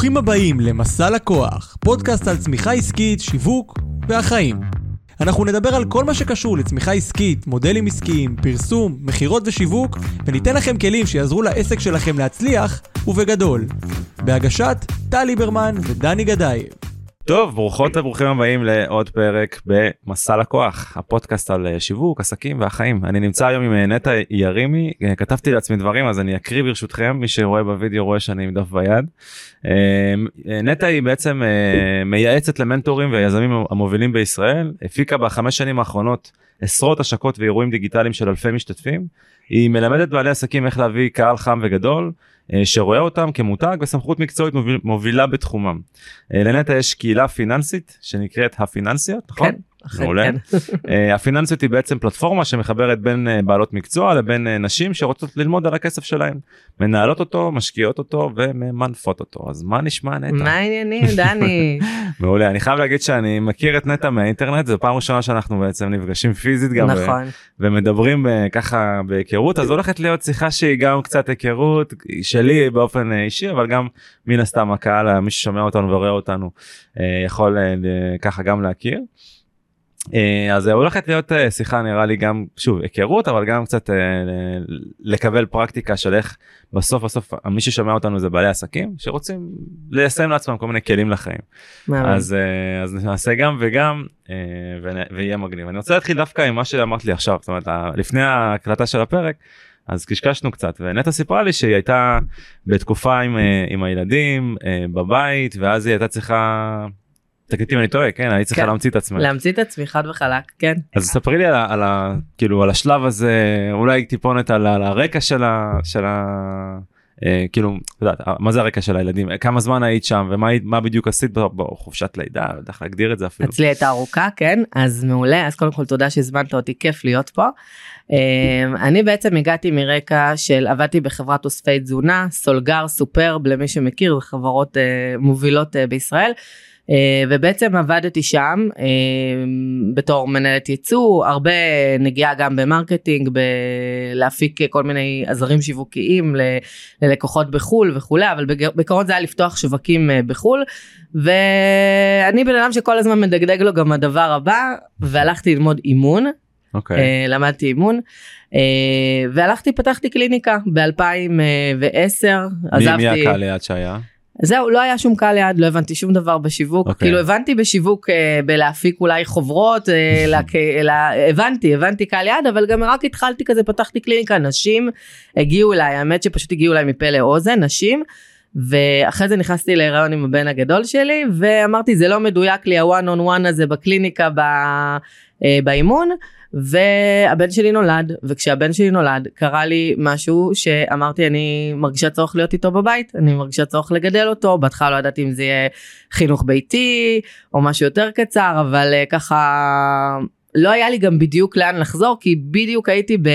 ברוכים הבאים למסע לקוח, פודקאסט על צמיחה עסקית, שיווק והחיים. אנחנו נדבר על כל מה שקשור לצמיחה עסקית, מודלים עסקיים, פרסום, מכירות ושיווק, וניתן לכם כלים שיעזרו לעסק שלכם להצליח, ובגדול. בהגשת טל ליברמן ודני גדייב. טוב ברוכות וברוכים הבאים לעוד פרק במסע לקוח הפודקאסט על אה, שיווק עסקים והחיים אני נמצא היום עם אה, נטע ירימי אה, כתבתי לעצמי דברים אז אני אקריא ברשותכם מי שרואה בווידאו רואה שאני עם דף ביד. נטע היא בעצם מייעצת למנטורים ויזמים המובילים בישראל הפיקה בחמש שנים האחרונות עשרות השקות ואירועים דיגיטליים של אלפי משתתפים. היא מלמדת בעלי עסקים איך להביא קהל חם וגדול שרואה אותם כמותג וסמכות מקצועית מוביל, מובילה בתחומם. אה, לנטע יש קהילה פיננסית שנקראת הפיננסיות, נכון? כן. מעולה. כן. אה, הפיננסיות היא בעצם פלטפורמה שמחברת בין בעלות מקצוע לבין נשים שרוצות ללמוד על הכסף שלהן. מנהלות אותו, משקיעות אותו וממנפות אותו. אז מה נשמע נטע? מה העניינים דני? מעולה. אני חייב להגיד שאני מכיר את נטע מהאינטרנט, זו פעם ראשונה שאנחנו בעצם נפגשים פיזית גם. נכון. ומדברים ככה בהיכרות, אז הולכת להיות שיחה שהיא גם קצת היכרות, שלי באופן אה, אישי אבל גם מן הסתם הקהל מי ששומע אותנו ורואה אותנו אה, יכול אה, ככה גם להכיר. אז זה הולכת להיות שיחה נראה לי גם שוב היכרות אבל גם קצת לקבל פרקטיקה של איך בסוף בסוף מי ששומע אותנו זה בעלי עסקים שרוצים ליישם לעצמם כל מיני כלים לחיים. אז, אז נעשה גם וגם ויהיה מגניב. אני רוצה להתחיל דווקא עם מה שאמרת לי עכשיו זאת אומרת לפני ההקלטה של הפרק. אז קשקשנו קצת ונטע סיפרה לי שהיא הייתה בתקופה עם, אה, עם הילדים אה, בבית ואז היא הייתה צריכה. תקליטי אם אני טועה כן היית צריכה כן. להמציא את עצמך. להמציא את עצמי חד וחלק כן. אז ספרי לי על, על, כאילו על השלב הזה אולי טיפונת על, הרקע של ה... של ה... אה, כאילו מה זה הרקע של הילדים כמה זמן היית שם ומה מה בדיוק עשית בחופשת לידה לא יודע איך להגדיר את זה אפילו. אצלי הייתה ארוכה כן אז מעולה אז קודם כל תודה שהזמנת אותי כיף להיות פה. אמ, אני בעצם הגעתי מרקע של עבדתי בחברת אוספי תזונה, סולגר, סופרב, למי שמכיר, חברות אה, מובילות אה, בישראל. אה, ובעצם עבדתי שם בתור מנהלת ייצוא, הרבה נגיעה גם במרקטינג, להפיק כל מיני עזרים שיווקיים ללקוחות בחו"ל וכולי, אבל בעיקרון זה היה לפתוח שווקים בחו"ל, ואני בן אדם שכל הזמן מדגדג לו גם הדבר הבא, והלכתי ללמוד אימון. אוקיי. אוקיי. אה, למדתי אימון והלכתי פתחתי קליניקה ב2010 עזבתי. מי הקהל יעד שהיה? זהו לא היה שום קהל יעד לא הבנתי שום דבר בשיווק okay. אוקיי. כאילו הבנתי בשיווק uh, בלהפיק אולי חוברות uh, לה, לה, הבנתי הבנתי קהל יעד אבל גם רק התחלתי כזה פתחתי קליניקה נשים הגיעו אליי האמת שפשוט הגיעו אליי מפה לאוזן נשים. ואחרי זה נכנסתי להיריון עם הבן הגדול שלי ואמרתי זה לא מדויק לי הוואן און וואן הזה בקליניקה ב, באימון והבן שלי נולד וכשהבן שלי נולד קרה לי משהו שאמרתי אני מרגישה צורך להיות איתו בבית אני מרגישה צורך לגדל אותו בהתחלה לא ידעתי אם זה יהיה חינוך ביתי או משהו יותר קצר אבל uh, ככה לא היה לי גם בדיוק לאן לחזור כי בדיוק הייתי ב,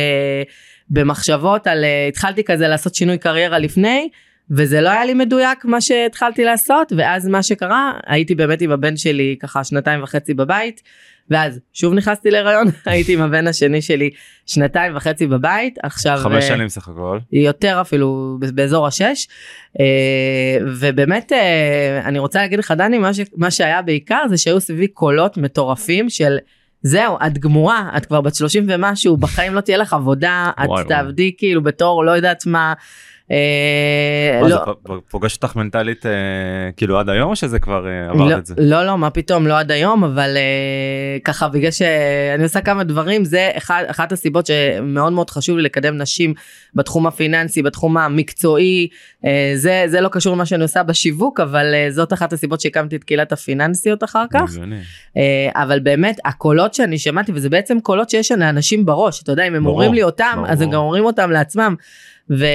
במחשבות על uh, התחלתי כזה לעשות שינוי קריירה לפני. וזה לא היה לי מדויק מה שהתחלתי לעשות ואז מה שקרה הייתי באמת עם הבן שלי ככה שנתיים וחצי בבית ואז שוב נכנסתי להיריון הייתי עם הבן השני שלי שנתיים וחצי בבית עכשיו חמש uh, שנים סך הכל. יותר אפילו באזור השש. uh, ובאמת uh, אני רוצה להגיד לך דני מה, ש, מה שהיה בעיקר זה שהיו סביבי קולות מטורפים של זהו את גמורה את כבר בת 30 ומשהו בחיים לא תהיה לך עבודה את תעבדי כאילו בתור לא יודעת מה. אה, לא. זה פוגש אותך מנטלית אה, כאילו עד היום או שזה כבר אה, עברת לא, את זה? לא לא מה פתאום לא עד היום אבל ככה בגלל שאני עושה כמה דברים זה אחת הסיבות שמאוד מאוד חשוב לי לקדם נשים בתחום הפיננסי בתחום המקצועי זה זה לא קשור למה שאני עושה בשיווק אבל זאת אחת הסיבות שהקמתי את קהילת הפיננסיות אחר כך אבל באמת הקולות שאני שמעתי וזה בעצם קולות שיש לאנשים בראש אתה יודע אם הם אומרים לי אותם אז הם גם אומרים אותם לעצמם. ו...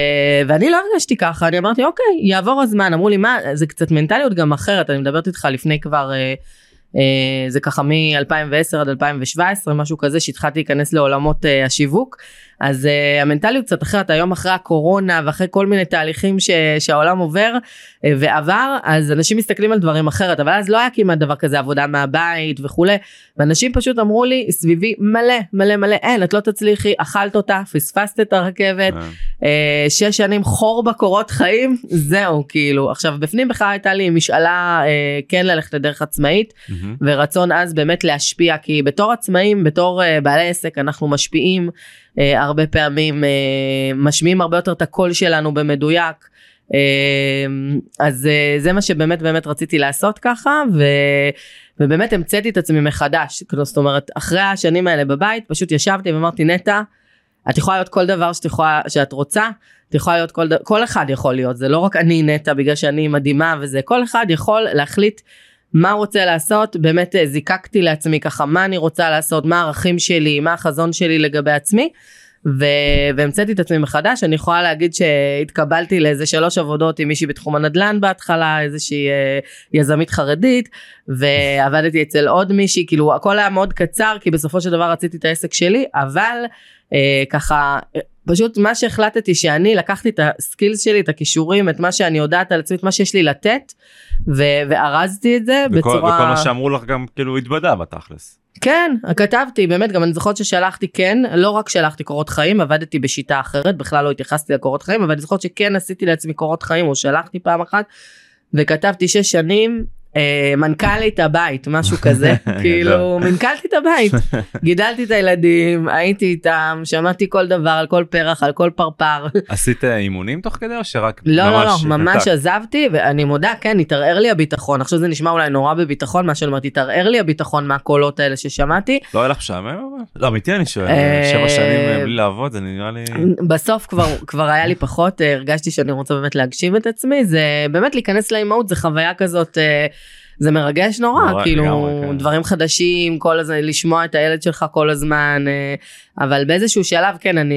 ואני לא הרגשתי ככה, אני אמרתי אוקיי, יעבור הזמן, אמרו לי מה, זה קצת מנטליות גם אחרת, אני מדברת איתך לפני כבר, אה, אה, זה ככה מ-2010 עד 2017, משהו כזה, שהתחלתי להיכנס לעולמות אה, השיווק. אז uh, המנטליות קצת אחרת היום אחרי הקורונה ואחרי כל מיני תהליכים ש, שהעולם עובר uh, ועבר אז אנשים מסתכלים על דברים אחרת אבל אז לא היה כמעט דבר כזה עבודה מהבית וכולי ואנשים פשוט אמרו לי סביבי מלא מלא מלא אין את לא תצליחי אכלת אותה פספסת את הרכבת uh. שש שנים חור בקורות חיים, זהו, כאילו. עכשיו, בפנים בכלל הייתה לי משאלה אה, כן ללכת לדרך עצמאית, מהמם. ורצון אז באמת להשפיע, כי בתור עצמאים, בתור אה, בעלי עסק, אנחנו משפיעים אה, הרבה פעמים, אה, משמיעים הרבה יותר את הקול שלנו במדויק. אה, אז אה, זה מה שבאמת באמת רציתי לעשות ככה, ו... ובאמת המצאתי את עצמי מחדש. כאילו, זאת אומרת, אחרי השנים האלה בבית, פשוט ישבתי ואמרתי, נטע, את יכולה להיות כל דבר שאת, יכולה, שאת רוצה, את יכולה להיות כל, ד- כל אחד יכול להיות, זה לא רק אני נטע בגלל שאני מדהימה וזה, כל אחד יכול להחליט מה הוא רוצה לעשות, באמת אה, זיקקתי לעצמי ככה מה אני רוצה לעשות, מה הערכים שלי, מה החזון שלי לגבי עצמי. ו... והמצאתי את עצמי מחדש, אני יכולה להגיד שהתקבלתי לאיזה שלוש עבודות עם מישהי בתחום הנדל"ן בהתחלה, איזושהי אה, יזמית חרדית, ועבדתי אצל עוד מישהי, כאילו הכל היה מאוד קצר, כי בסופו של דבר רציתי את העסק שלי, אבל אה, ככה, פשוט מה שהחלטתי שאני לקחתי את הסקילס שלי, את הכישורים, את מה שאני יודעת על עצמי, את מה שיש לי לתת, ו- וארזתי את זה וכל, בצורה... וכל מה שאמרו לך גם כאילו התבדה בתכלס. כן, כתבתי, באמת, גם אני זוכרת ששלחתי כן, לא רק שלחתי קורות חיים, עבדתי בשיטה אחרת, בכלל לא התייחסתי לקורות חיים, אבל אני זוכרת שכן עשיתי לעצמי קורות חיים, או שלחתי פעם אחת, וכתבתי שש שנים, אה, מנכ"לית הבית, משהו כזה, כאילו, מנכ"לתי את הבית, גידלתי את הילדים, הייתי איתם, שמעתי כל דבר על כל פרח, על כל פרפר. עשית אה, אימונים תוך כדי או שרק לא, לא, לא, ממש? עזבתי, ואני מודה, כן, התערער לי הביטחון. עכשיו זה נשמע אולי נורא בביטחון, מה שאני אומרת, התערער לי הביטחון מהקולות האלה ששמעתי. לא היה לך משעמם? אבל? לא אמיתי אני שואל, אה, שבע שנים אה, בלי לעבוד זה נראה לי... בסוף כבר, כבר היה לי פחות, אה, הרגשתי שאני רוצה באמת להגשים את עצמי, זה באמת להיכנס לאימהות, זה חוויה כזאת, אה, זה מרגש נורא, נורא, כאילו, לגמרי, כן. דברים חדשים, כל הזמן, לשמוע את הילד שלך כל הזמן, אה, אבל באיזשהו שלב, כן, אני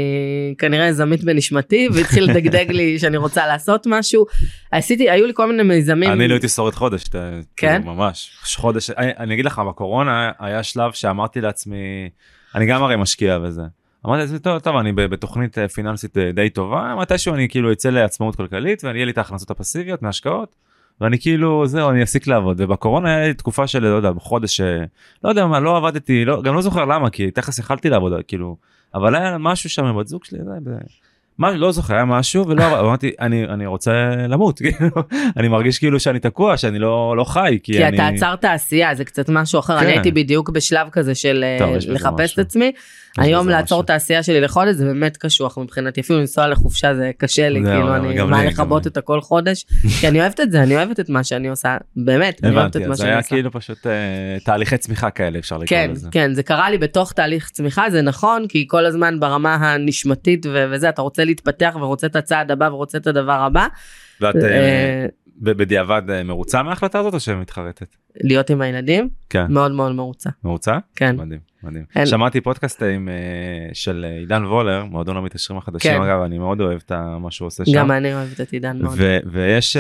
כנראה יזמית בנשמתי, והתחיל לדגדג לי שאני רוצה לעשות משהו. עשיתי, היו לי כל מיני מיזמים. אני לא הייתי שורד חודש, אתה- כן? כאילו, ממש, חודש, אני, אני אגיד לך, בקורונה היה שלב שאמרתי לעצמי, אני גם הרי משקיע בזה. אמרתי לעצמי, טוב, טוב, אני בתוכנית אה, פיננסית אה, די טובה, מתישהו אני כאילו אצא לעצמאות כלכלית ויהיה לי את ההכנסות הפסיביות מהשקעות, ואני כאילו, זהו, אני אפסיק לעבוד. ובקורונה היה לי תקופה של, לא יודע, חודש, אה, לא יודע מה, לא עבדתי, לא, גם לא זוכר למה, כי תכף יכלתי לעבוד, כאילו, אבל היה משהו שם עם בת זוג שלי, זה, מה, לא זוכר, היה משהו, ולא, אמרתי, אני, אני רוצה למות, כאילו, אני מרגיש כאילו שאני תקוע, שאני לא, לא חי, כי, כי אני... אתה עצרת עשייה זה קצת משהו אחר כן. אני הייתי בדיוק בשלב כזה של אה, טוב, בזה לחפש. את עצמי היום לעצור. את העשייה שלי לחודש זה באמת קשוח מבחינתי אפילו לנסוע לחופשה זה קשה לי כאילו אני מה לכבות את הכל חודש כי אני אוהבת את זה אני אוהבת את מה שאני עושה באמת אני אוהבת את מה שאני היה עושה. כאילו פשוט אה, תהליכי צמיחה כאלה, אפשר לקרוא כן לזה. כן זה קרה לי בתוך תהליך צמיחה זה נכון כי כל הזמן ברמה הנשמתית וזה אתה רוצה להתפתח ורוצה את הצעד הבא ורוצה את הדבר הבא ואת אה, אה, בדיעבד אה, מרוצה מההחלטה הזאת או שמתחרטת? להיות עם הילדים כן. מאוד מאוד מרוצה מרוצה? כן מדהים, מדהים. אין- שמעתי פודקאסט עם, של עידן וולר, מועדון המתקשרים החדשים, כן. אגב, אני מאוד אוהב את מה שהוא עושה שם. גם אני אוהבת את עידן מאוד. ויש,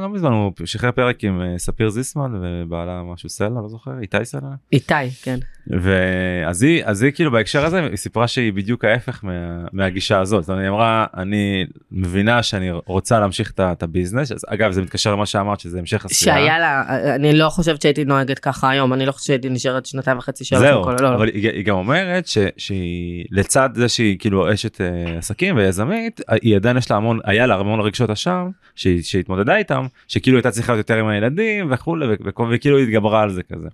לא מזמן, הוא שחרר פרק עם ספיר זיסמן ובעלה משהו סלע, לא זוכר, איתי סלע? איתי כן. ואז היא, אז היא כאילו בהקשר הזה היא סיפרה שהיא בדיוק ההפך מה, מהגישה הזאת. זאת אומרת, היא אמרה אני מבינה שאני רוצה להמשיך את, את הביזנס. אז, אגב זה מתקשר למה שאמרת שזה המשך עשייה. שהיה לה, אני לא חושבת שהייתי נוהגת ככה היום, אני לא חושבת שהייתי נשארת שנתיים וחצי שלוש. זהו, וכל- לא, לא. אבל היא, היא גם אומרת ש, שהיא לצד זה שהיא כאילו אשת אה, עסקים ויזמית, היא עדיין יש לה המון, היה לה המון רגשות אשם שהיא, שהתמודדה איתם, שכאילו הייתה צריכה להיות יותר עם הילדים וכולי, וכאילו התגברה על זה כזה.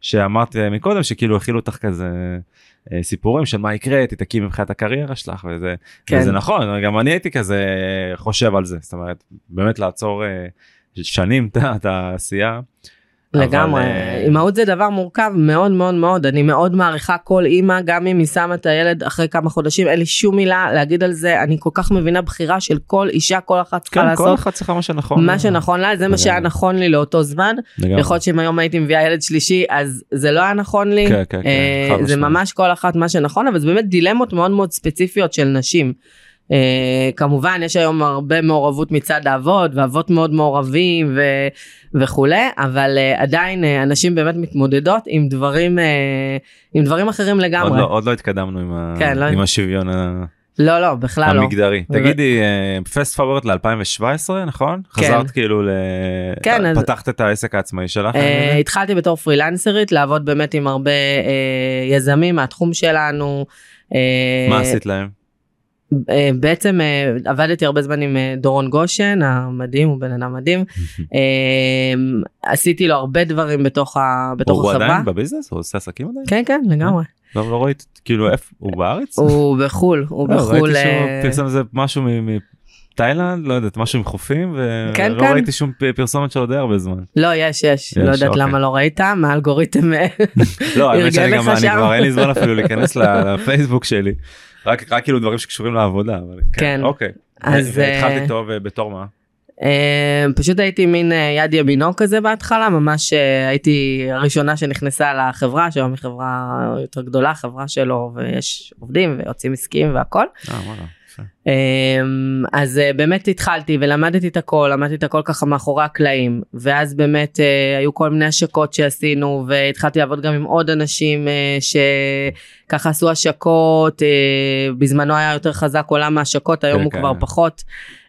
שאמרת מקודם שכאילו הכילו אותך כזה אה, סיפורים של מה יקרה תתעכי מבחינת הקריירה שלך וזה, כן. וזה נכון גם אני הייתי כזה חושב על זה זאת אומרת באמת לעצור אה, שנים את העשייה. לגמרי, אבל, אה, אימהות זה דבר מורכב מאוד מאוד מאוד, אני מאוד מעריכה כל אימא, גם אם היא שמה את הילד אחרי כמה חודשים, אין לי שום מילה להגיד על זה, אני כל כך מבינה בחירה של כל אישה, כל אחת צריכה כן, כל לעשות אחד צריכה מה שנכון. מה שנכון לה, זה מה שהיה. נכון לי לאותו זמן. יכול להיות שאם היום הייתי מביאה ילד שלישי, אז זה לא היה נכון לי, כן, כן, כן, אה, זה. ממש כל אחת מה שנכון, אבל זה באמת דילמות מאוד מאוד ספציפיות של נשים. אה, כמובן יש היום הרבה מעורבות מצד האבות ואבות מאוד מעורבים ו, וכולי אבל אה, עדיין אה, הנשים באמת מתמודדות עם דברים אה, עם דברים אחרים עוד לגמרי. לא, עוד לא התקדמנו עם, ה... כן, לא- עם השוויון ה- לא לא בכלל לא. המגדרי. ו- תגידי, fast forward ל-2017 נכון? כן. חזרת כאילו ל... כן, אז- פתחת את העסק העצמאי שלך? אה? התחלתי בתור פרילנסרית לעבוד באמת עם הרבה אה, יזמים מהתחום שלנו. uh, מה עשית להם? אה, בעצם אה, עבדתי הרבה זמן עם אה, דורון גושן המדהים הוא בן אדם מדהים עשיתי לו הרבה דברים בתוך ה- בתוך הוא החברה. עדיין בביזנס? הוא עושה עסקים עדיין? כן כן לגמרי. לא לא ראיתי, כאילו איפה, הוא בארץ? הוא בחול הוא לא, בחול. ראיתי שהוא פרסם איזה משהו מ- מתאילנד, לא יודעת, משהו עם חופים, כן, ולא כן. ראיתי שום פרסומת שלו די הרבה זמן. לא יש יש לא יודעת אוקיי. למה לא ראית מה האלגוריתם לא, האמת שאני גם, אני. כבר אין לי זמן אפילו להיכנס לפייסבוק שלי. רק רק כאילו דברים שקשורים לעבודה, אבל כן. כן, אוקיי. אז, ו- והתחלת אה, איתו ובתור מה? אה, פשוט הייתי מין אה, יד ימינו כזה בהתחלה ממש אה, הייתי הראשונה שנכנסה לחברה שהיום היא חברה יותר גדולה חברה שלו ויש עובדים ויועצים עסקיים והכל. אה, אז אה, באמת התחלתי ולמדתי את הכל למדתי את הכל ככה מאחורי הקלעים ואז באמת אה, היו כל מיני השקות שעשינו והתחלתי לעבוד גם עם עוד אנשים אה, שככה עשו השקות בזמנו היה יותר חזק עולם ההשקות היום כן, הוא כן. כבר פחות.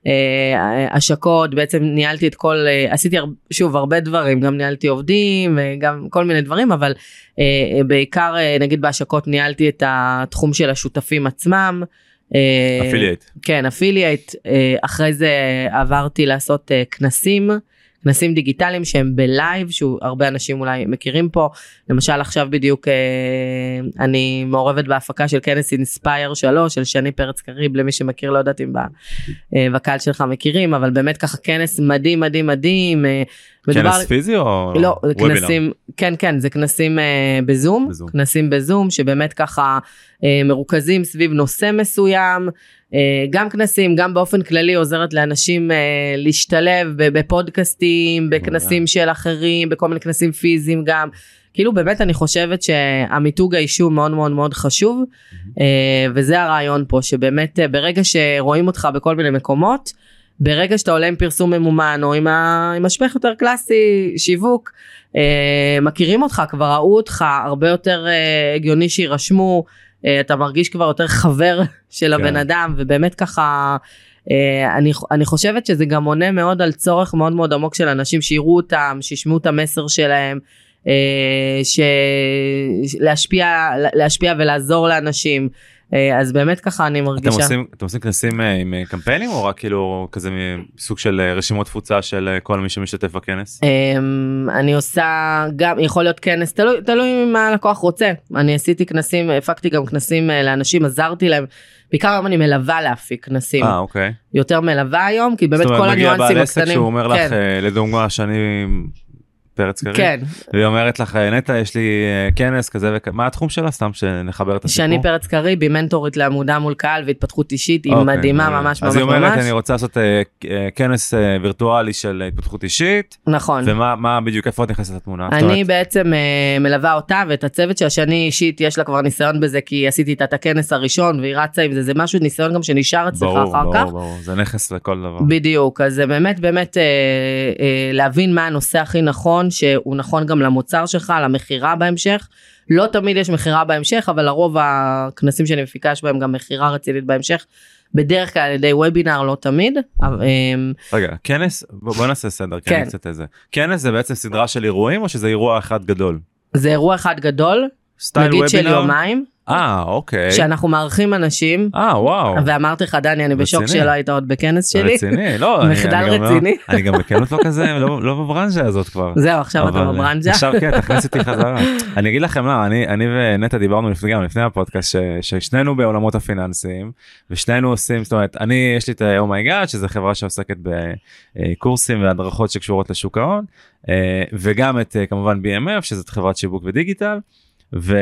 אה, השקות בעצם ניהלתי את כל עשיתי שוב הרבה דברים גם ניהלתי עובדים גם כל מיני דברים אבל בעיקר נגיד בהשקות ניהלתי את התחום של השותפים עצמם. אה, affiliate. כן, affiliate. אה, אחרי זה עברתי לעשות אה, כנסים, כנסים דיגיטליים שהם בלייב, שהרבה אנשים אולי מכירים פה. למשל עכשיו בדיוק אה, אני מעורבת בהפקה של כנס אינספייר 3 של שני פרץ קריב, למי שמכיר, לא יודעת אם אה, בקהל שלך מכירים, אבל באמת ככה כנס מדהים מדהים מדהים. אה, מדובר- כנס פיזי או לא, זה? כנסים, כן, כן, זה כנסים אה, בזום, בזום. כנסים בזום, שבאמת ככה אה, מרוכזים סביב נושא מסוים, גם כנסים, גם באופן כללי עוזרת לאנשים אה, להשתלב בפודקאסטים, בכנסים של אחרים, בכל מיני כנסים פיזיים גם. כאילו באמת אני חושבת שהמיתוג האישי הוא מאוד מאוד מאוד חשוב, אה, וזה הרעיון פה, שבאמת אה, ברגע שרואים אותך בכל מיני מקומות, ברגע שאתה עולה עם פרסום ממומן או עם, ה... עם השפך יותר קלאסי שיווק אה, מכירים אותך כבר ראו אותך הרבה יותר אה, הגיוני שיירשמו אה, אתה מרגיש כבר יותר חבר של הבן אדם ובאמת ככה אה, אני, אני חושבת שזה גם עונה מאוד על צורך מאוד מאוד עמוק של אנשים שיראו אותם שישמעו את המסר שלהם. אה, ש... להשפיע להשפיע ולעזור לאנשים אה, אז באמת ככה אני אתם מרגישה. עושים, אתם עושים כנסים אה, עם אה, קמפיינים או רק כאילו כזה סוג של אה, רשימות תפוצה של אה, כל מי שמשתתף בכנס? אני עושה גם יכול להיות כנס תלוי תלוי מה הלקוח רוצה אני עשיתי כנסים הפקתי גם כנסים אה, לאנשים עזרתי להם בעיקר היום אני מלווה להפיק כנסים אה אוקיי. יותר מלווה היום כי באמת זאת כל אומרת מגיע הניואנסים בעל עסק הקטנים שהוא אומר לך כן, אה, לדוגמה שאני פרץ קריב. כן והיא אומרת לך נטע יש לי אה, כנס כזה וכזה מה התחום שלה סתם שנחבר את הסיפור. שני פרץ קריבי מנטורית לעמודה מול קהל והתפתחות אישית היא אוקיי, מדהימה. ממש אז ממש היא אומרת ממש אני רוצה לעשות אה, אה, כנס וירטואלי של התפתחות אישית נכון ומה מה בדיוק איפה את נכנסת לתמונה. אני בעצם מלווה אותה ואת הצוות שהשני אישית יש לה כבר ניסיון בזה כי עשיתי איתה את הכנס הראשון והיא רצה עם זה זה משהו ניסיון גם שנשאר אצלך אחר כך. ברור ברור זה נכס לכל דבר. בדיוק אז באמת באמת להבין מה הנושא הכי נכון שהוא נכון גם למוצר שלך למכירה בהמשך לא תמיד יש מכירה בהמשך אבל לרוב הכנסים שאני מפיקה יש בהם גם מכירה רצינית בהמשך בדרך כלל על ידי וובינר לא תמיד אה, רגע כנס בוא נעשה סדר כן. קצת איזה כנס זה בעצם סדרה של אירועים או שזה אירוע אחד גדול. זה אירוע אחד גדול סטייל נגיד של וובינר? יומיים אה אוקיי. שאנחנו מארחים אנשים אה וואו. ואמרתי לך דני אני בשוק. שלא היית עוד בכנס שלי רציני לא מחדל רציני. אני גם בכנות לא כזה לא לא בברנז'ה הזאת כבר. זהו עכשיו אתה אבל, בברנז'ה עכשיו כן תכניס אותי חזרה. אני אגיד לכם למה אני ונטע דיברנו לפני גם לפני הפודקאסט ששנינו בעולמות הפיננסיים ושנינו עושים זאת אומרת אני יש לי את Oh My God שזה חברה שעוסקת בקורסים והדרכות שקשורות לשוק ההון אה, וגם את אה, כמובן BMF שזאת חברת שיווק ודיגיטל. ו...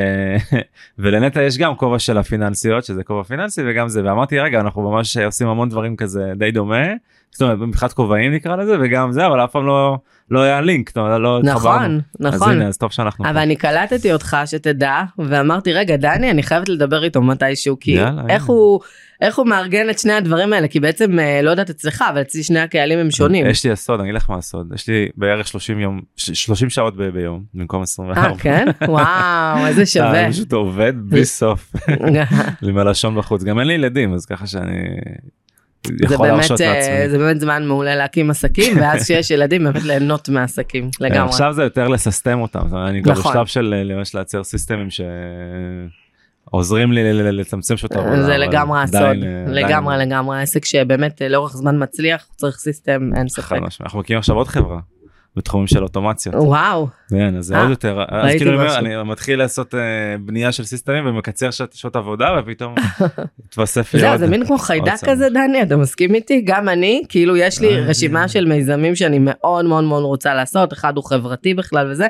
ולנטע יש גם כובע של הפיננסיות שזה כובע פיננסי וגם זה ואמרתי רגע אנחנו ממש עושים המון דברים כזה די דומה. זאת אומרת מבחינת כובעים נקרא לזה וגם זה אבל אף פעם לא לא היה לינק לא התחברנו. נכון אז נכון הנה אז טוב שאנחנו פה. אבל אני קלטתי אותך שתדע ואמרתי רגע דני אני חייבת לדבר איתו מתישהו כי יאללה, איך יאללה. הוא איך הוא מארגן את שני הדברים האלה כי בעצם אה, לא יודעת אצלך אבל אצלי שני הקהלים הם שונים. יש לי הסוד אני אגיד לך מה הסוד יש לי בערך 30 יום ש- 30 שעות ב- ביום במקום 24. אה כן וואו איזה שווה. אני פשוט עובד בלי סוף עם הלשון בחוץ גם אין לי ילדים אז ככה שאני זה באמת אה. זה באמת זמן מעולה להקים עסקים ואז שיש ילדים באמת ליהנות מהעסקים לגמרי. עכשיו זה יותר לססטם אותם אומרת, אני כבר נכון. בשלב של אה, ממש לייצר סיסטמים ש... עוזרים לי לצמצם שעות עבודה. זה לגמרי הסוד, אה, עדיין- לגמרי לגמרי עסק שבאמת אה, לאורך זמן מצליח, צריך סיסטם, אין ספק. אנחנו מקימים עכשיו עוד חברה בתחומים של אוטומציות. וואו, כן, אז זה אה, עוד יותר, אז כאילו אני אומר. אני מתחיל לעשות אה, בנייה של סיסטמים ומקצר שעות- עבודה ופתאום התווסף לי עוד. זה מין כמו חיידק. כזה דני, אתה מסכים איתי? גם אני, כאילו יש לי אה, רשימה של מיזמים שאני מאוד מאוד מאוד רוצה לעשות, אחד הוא חברתי בכלל וזה,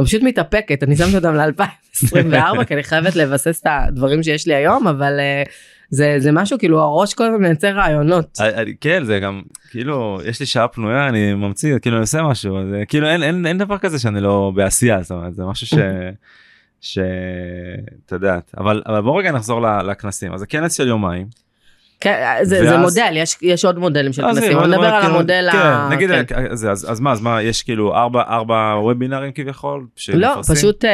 ופשוט מתאפקת, אני שמת אותם ל-2024 כי אני חייבת לבסס את הדברים שיש לי היום, אבל אה, זה זה משהו כאילו הראש כל הזמן מייצר רעיונות. אני- כן זה גם כאילו יש לי שעה פנויה אני ממציא כאילו אני עושה משהו אז אה, כאילו אין אין אין דבר כזה שאני לא בעשייה זאת אומרת זה משהו ש... שאתה יודעת אבל אבל בוא רגע נחזור לכנסים אז הכנס של יומיים. כן, זה זה ואז- מודל, יש- יש עוד מודלים של אז כנסים, בוא נדבר בוא, על המודל כן, ה... נגיד כן. אז, אז אז מה אז מה יש כאילו ארבע ארבע וובינרים כביכול. לא, שנפרסים? פשוט אה,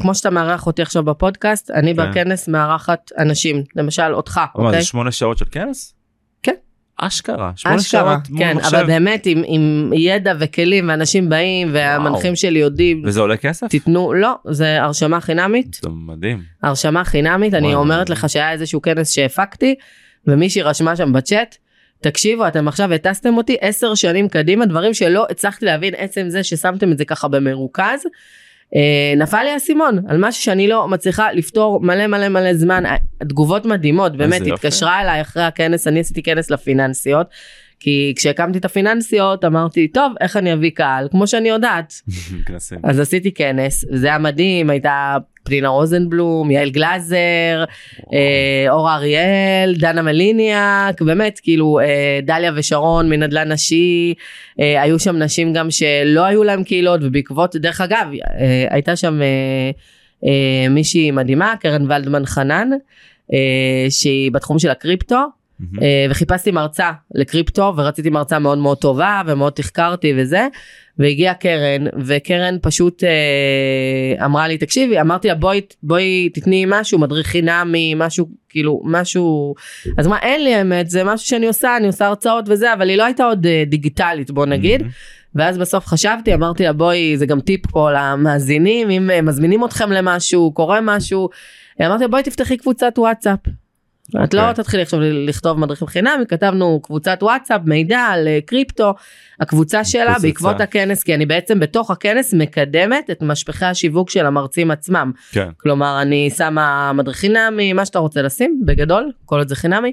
כמו שאתה מארח אותי עכשיו בפודקאסט, אני כן. בכנס מארחת אנשים, למשל אותך, מה, אוקיי? זה שמונה שעות של כנס? כן. אשכרה שמונה אשכרה, שעות מול כן, מחשב. אבל באמת עם, עם ידע וכלים ואנשים באים והמנחים שלי יודעים, וזה עולה כסף? תיתנו, לא, זה הרשמה חינמית, זה מדהים. הרשמה חינמית, אני וואי, אומרת. לך שהיה איזשהו כנס שהפקתי, ומישהי רשמה שם בצ'אט, תקשיבו, אתם עכשיו הטסתם אותי עשר שנים קדימה, דברים שלא הצלחתי להבין עצם זה ששמתם את זה ככה במרוכז. אה, נפל לי האסימון על משהו שאני לא מצליחה לפתור מלא מלא מלא זמן, התגובות מדהימות, באמת. התקשרה אליי אחרי הכנס, אני עשיתי כנס לפיננסיות, כי כשהקמתי את הפיננסיות אמרתי, טוב, איך אני אביא קהל, כמו שאני יודעת. אז עשיתי כנס, וזה היה מדהים, הייתה פנינה רוזנבלום, יעל גלאזר, אה, אורה אריאל, דנה מליניאק, באמת, כאילו, אה, דליה ושרון מנדל"ן נשי, אה, היו שם נשים גם שלא היו להם קהילות, ובעקבות, דרך אגב, אה, הייתה שם אה, אה, מישהי מדהימה, קרן ולדמן חנן, אה, שהיא בתחום של הקריפטו, אה, וחיפשתי מרצה לקריפטו ורציתי מרצה מאוד מאוד טובה ומאוד תחקרתי וזה והגיעה קרן וקרן פשוט אה, אמרה לי תקשיבי אמרתי לה בואי בואי תתני משהו מדריך חינמי משהו כאילו משהו אז מה אין לי האמת זה משהו שאני עושה אני עושה הרצאות וזה אבל היא לא הייתה עוד אה, דיגיטלית בוא נגיד מהמם. ואז בסוף חשבתי אמרתי לה בואי זה גם טיפ פה למאזינים אם אה, מזמינים אתכם למשהו קורה משהו אמרתי לה בואי תפתחי קבוצת וואטסאפ. את לא אוקיי. תתחילי עכשיו לכתוב מדריכים חינמי כתבנו קבוצת וואטסאפ מידע על אה, קריפטו הקבוצה שלה התפוצצה. בעקבות הכנס כי אני בעצם בתוך הכנס מקדמת את משפחי השיווק של המרצים עצמם כן. כלומר אני שמה מדריך חינמי מה שאתה רוצה לשים בגדול כל עוד זה חינמי.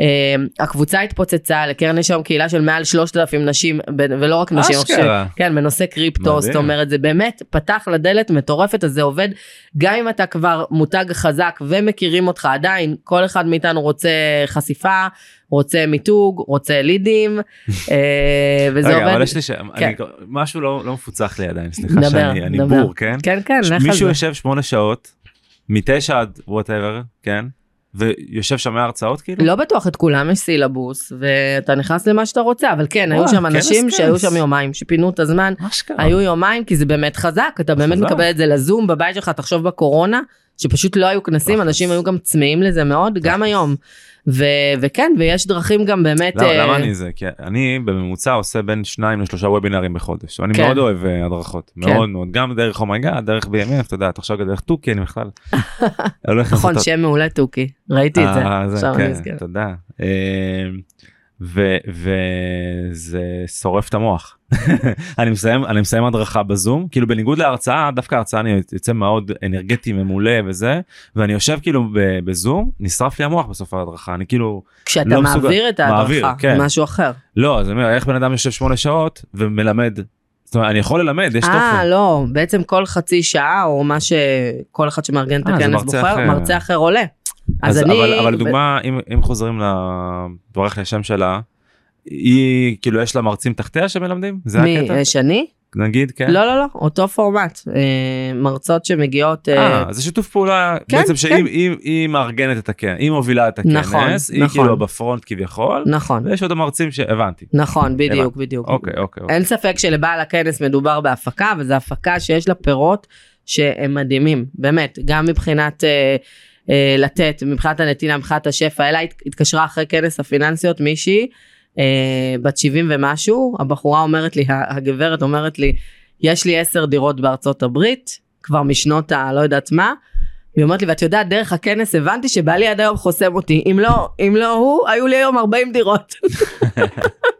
אה, הקבוצה התפוצצה לקרן יש היום קהילה של מעל 3,000 נשים ולא רק נשים אשכרה. כן בנושא קריפטו. זאת אומרת זה באמת פתח לדלת מטורפת אז זה עובד גם אם אתה כבר מותג חזק ומכירים אותך עדיין כל אחד מאיתנו רוצה חשיפה רוצה מיתוג רוצה לידים אה, וזה רגע, עובד. אבל יש לי ש... כן. אני- משהו לא לא מפוצח לי עדיין, סליחה דבר, שאני אני דבר. בור, כן? כן כן לך על מישהו זה. יושב שמונה שעות, מתשע עד whatever, כן? ויושב שם מהרצאות כאילו? לא בטוח את כולם יש סילבוס ואתה נכנס למה שאתה רוצה אבל כן היו שם כנס, אנשים כנס. שהיו שם יומיים שפינו את הזמן. היו יומיים כי זה באמת חזק אתה באמת חזק. מקבל את זה לזום בבית שלך תחשוב בקורונה שפשוט לא היו כנסים. אנשים היו גם צמאים לזה מאוד גם היום ו- וכן ויש דרכים גם באמת למה, אה, למה אני זה? כי אני בממוצע עושה בין שניים לשלושה וובינרים בחודש. אני כן. מאוד אוהב אה, הדרכות. כן. מאוד מאוד. גם דרך Oh My God, דרך BMF, אתה יודע, אתה עכשיו דרך תוכי, אני בכלל... הולך נכון שם מעולה תוכי ראיתי את זה אה, עכשיו אני כן, נזכרת. תודה. אה, וזה שורף את המוח. אני מסיים אני מסיים הדרכה בזום כאילו בניגוד להרצאה דווקא ההרצאה אני יוצא מאוד אנרגטי ממולא וזה ואני יושב כאילו בזום נשרף לי המוח בסוף ההדרכה אני כאילו כשאתה לא מסוגל- מעביר את מעביר, ההדרכה כן. משהו אחר לא אז אני אומר איך בן אדם יושב שמונה שעות ומלמד. זאת אומרת, אני יכול ללמד יש אה תוכן. לא בעצם כל חצי שעה או מה שכל אחד שמארגן את אה, הכנס בוחר. מרצה אחר עולה. אז, אז אני אבל, אבל דוגמה אם, אם חוזרים לברך לשם שלה היא כאילו יש לה מרצים תחתיה שמלמדים זה מי הקטע אה, שני? נגיד כן. לא לא לא אותו פורמט אה, מרצות שמגיעות אה, אה, זה שיתוף פעולה כן, בעצם כן. שהיא היא- היא מארגנת את הכנס, היא מובילה את הכנס, נכון, היא נכון. כאילו בפרונט כביכול, נכון ויש עוד המרצים שהבנתי. נכון בדיוק בדיוק. אוקיי אוקיי. אוקיי. אין ספק שלבעל הכנס מדובר בהפקה וזו הפקה שיש לה פירות שהם מדהימים באמת גם מבחינת אה, לתת מבחינת הנתינה מבחינת השפע הת- התקשרה אחרי כנס הפיננסיות מישהי אה, בת 70 ומשהו הבחורה אומרת לי הגברת אומרת לי יש לי 10 דירות בארצות הברית כבר משנות הלא יודעת מה והיא אומרת לי, ואת יודעת, דרך הכנס הבנתי שבעלי עד היום חוסם אותי. אם לא, אם לא הוא, היו לי היום 40 דירות.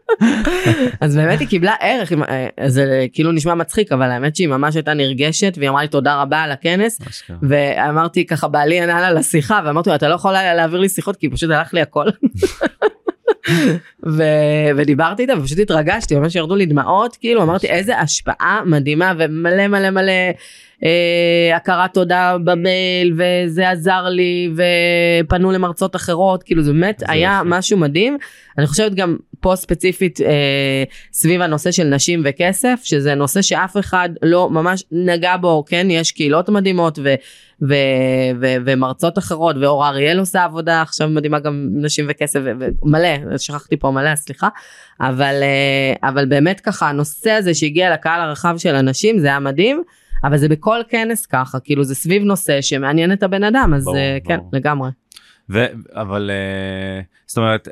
אז באמת היא קיבלה ערך, אה, זה כאילו נשמע מצחיק, אבל האמת שהיא ממש הייתה נרגשת, והיא אמרה לי תודה רבה על הכנס. ואמרתי ככה, בעלי ענה לה לשיחה, ואמרתי לו, אתה לא יכול להעביר לי שיחות, כי פשוט הלך לי הכל. ו- ודיברתי איתה ופשוט התרגשתי ממש ירדו לי דמעות כאילו אמרתי איזה השפעה מדהימה ומלא מלא מלא אה, הכרת תודה במייל וזה עזר לי ופנו למרצות אחרות כאילו זה באמת זה היה יפה. משהו מדהים אני חושבת גם פה ספציפית אה, סביב הנושא של נשים וכסף שזה נושא שאף אחד לא ממש נגע בו כן יש קהילות מדהימות ו, ו, ו, ומרצות אחרות ואור אריאל עושה עבודה עכשיו מדהימה גם נשים וכסף ומלא שכחתי פה מלא סליחה אבל אה, אבל באמת ככה הנושא הזה שהגיע לקהל הרחב של הנשים זה היה מדהים. אבל זה בכל כנס ככה כאילו זה סביב נושא שמעניין את הבן אדם אז ברור, uh, כן ברור. לגמרי. ו, אבל uh, זאת אומרת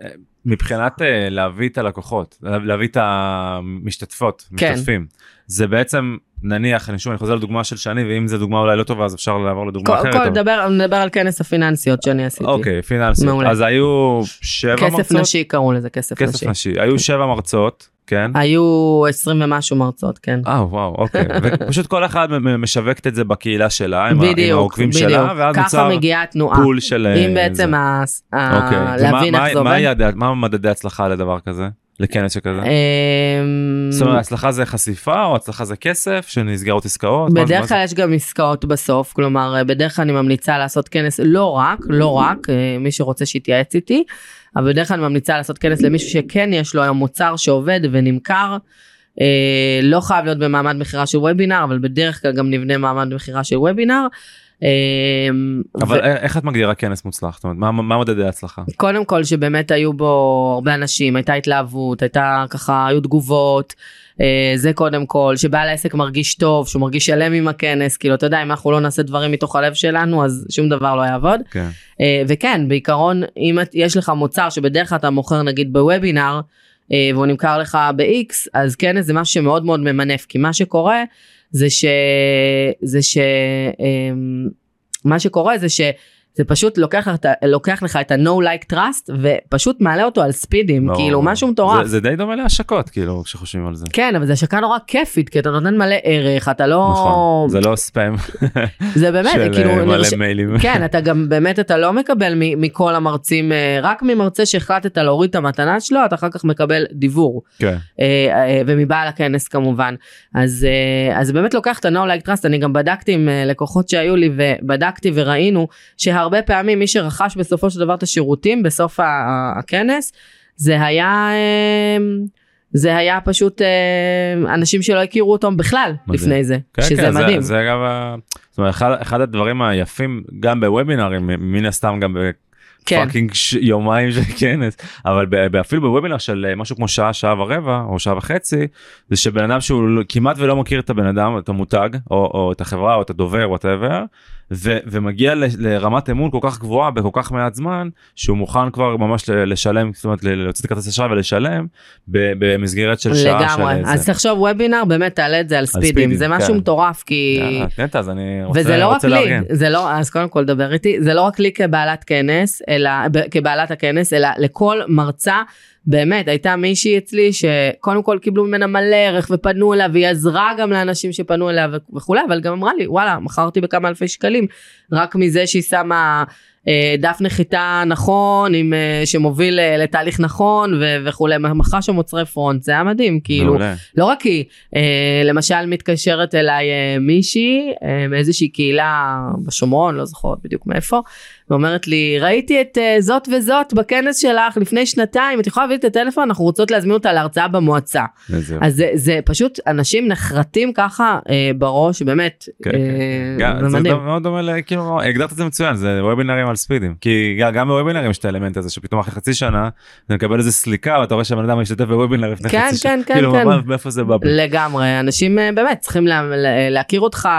מבחינת uh, להביא את הלקוחות להביא את המשתתפות כן. משתתפים זה בעצם נניח אני שוב אני חוזר לדוגמה של שני ואם זה דוגמה אולי לא טובה אז אפשר לעבור לדוגמה כל, אחרת. כל, נדבר, נדבר על כנס הפיננסיות שאני עשיתי. אוקיי פיננסיות מעולה. אז היו שבע כסף מרצות. כסף נשי קראו לזה כסף, כסף נשי. נשי היו שבע מרצות כן היו 20 ומשהו מרצות כן. אה וואו אוקיי ופשוט כל אחד משווקת את זה בקהילה שלה עם, בדיוק, עם העוקבים בדיוק. שלה ואז ככה נוצר. פול של אם בעצם ה... אוקיי. להבין איך זה עובד. מה מדדי הצלחה לדבר כזה? לכנס שכזה? אמ, זאת אומרת הצלחה זה חשיפה או הצלחה זה כסף שנסגרות עסקאות? בדרך כלל יש גם עסקאות בסוף כלומר בדרך כלל אני ממליצה לעשות כנס לא רק לא רק אה, מי שרוצה שיתייעץ איתי אבל בדרך כלל ממליצה לעשות כנס למישהו שכן יש לו היום מוצר שעובד ונמכר. אה, לא חייב להיות במעמד מכירה של וובינר אבל בדרך כלל גם נבנה מעמד מכירה של וובינר. אמ, אבל ו... איך את מגדירה כנס מוצלח? זאת אומרת, מה, מה מדדי ההצלחה? קודם כל שבאמת היו בו הרבה אנשים, הייתה התלהבות, הייתה ככה, היו תגובות, אה, זה קודם כל, שבעל העסק מרגיש טוב, שהוא מרגיש שלם עם הכנס, כאילו אתה יודע, אם אנחנו לא נעשה דברים מתוך הלב שלנו, אז שום דבר לא יעבוד. כן. אה, וכן, בעיקרון, אם יש לך מוצר שבדרך כלל אתה מוכר נגיד בוובינר, אה, והוא נמכר לך ב-X, אז כנס זה משהו שמאוד מאוד ממנף, כי מה שקורה, זה ש... זה ש... אמ, שקורה זה ש... זה פשוט לוקח, לוקח לך את ה-no like trust ופשוט מעלה אותו על ספידים לא, כאילו משהו מטורף. זה, זה די דומה להשקות כאילו כשחושבים על זה. כן אבל זה השקה נורא כיפית כי אתה נותן מלא ערך אתה לא נכון זה לא ספאם. זה באמת של כאילו מלא ש... מיילים. כן אתה גם באמת אתה לא מקבל מכל המרצים אה, רק ממרצה שהחלטת להוריד את המתנה שלו אתה אחר כך מקבל דיבור. כן. אה, אה, ומבעל הכנס כמובן אז אז באמת לוקח את ה-no like trust אני גם בדקתי עם לקוחות שהיו לי ובדקתי וראינו. שהרבה הרבה פעמים מי שרכש בסופו של דבר את השירותים בסוף הכנס זה היה אמ, זה היה פשוט אמ, אנשים שלא הכירו אותם בכלל מדהים. לפני זה כן, שזה כן, מדהים. זה, זה אגב זאת אומרת, אחד, אחד הדברים היפים גם בוובינרים מן הסתם גם כן. fucking ש... יומיים של כנס אבל אפילו בוובינר של אה, משהו כמו שעה שעה ורבע או שעה וחצי זה שבן אדם שהוא כמעט ולא מכיר את הבן אדם את המותג או, או את החברה או את הדובר whatever ו- ומגיע ל- לרמת אמון כל כך גבוהה בכל כך מעט זמן שהוא מוכן כבר ממש לשלם זאת אומרת להוציא את הכרטיס אשראי ולשלם במסגרת של שעה. לגמרי של אז תחשוב וובינר באמת תעלה את זה על ספידים, ספידים זה משהו כן. מטורף כי כן, אז אני רוצה, וזה לא רוצה רק. לי זה לא אז קודם כל דבר איתי זה לא רק לי כבעלת כנס אלא כבעלת הכנס אלא לכל מרצה. באמת הייתה מישהי אצלי שקודם כל קיבלו ממנה מלא ערך ופנו אליה והיא עזרה גם לאנשים שפנו אליה וכולי אבל גם אמרה לי וואלה מכרתי בכמה אלפי שקלים. רק מזה שהיא שמה אה, דף נחיתה נכון עם אה, שמוביל אה, לתהליך נכון ו- וכולי מכרה שם מוצרי פרונט זה היה מדהים כאילו. מעולה. לא רק היא למשל מתקשרת אליי מישהי מאיזושהי קהילה בשומרון לא זוכרת בדיוק מאיפה ואומרת לי ראיתי את זאת וזאת בכנס שלך לפני שנתיים את יכולה להביא את הטלפון אנחנו רוצות להזמין אותה להרצאה במועצה אז זה, זה פשוט אנשים נחרטים ככה בראש באמת כן, כן. זה מדהים. מאוד דומה כאילו הגדרת את זה מצוין זה וובינרים על ספידים כי גם בוובינרים יש את האלמנט הזה שפתאום אחרי חצי שנה אתה מקבל איזה סליקה ואתה רואה שהבן אדם משתתף בוובינר לפני כן, חצי שנה. כן כן כאילו כן. מאיפה זה בא? לגמרי אנשים אה, באמת צריכים לה, להכיר אותך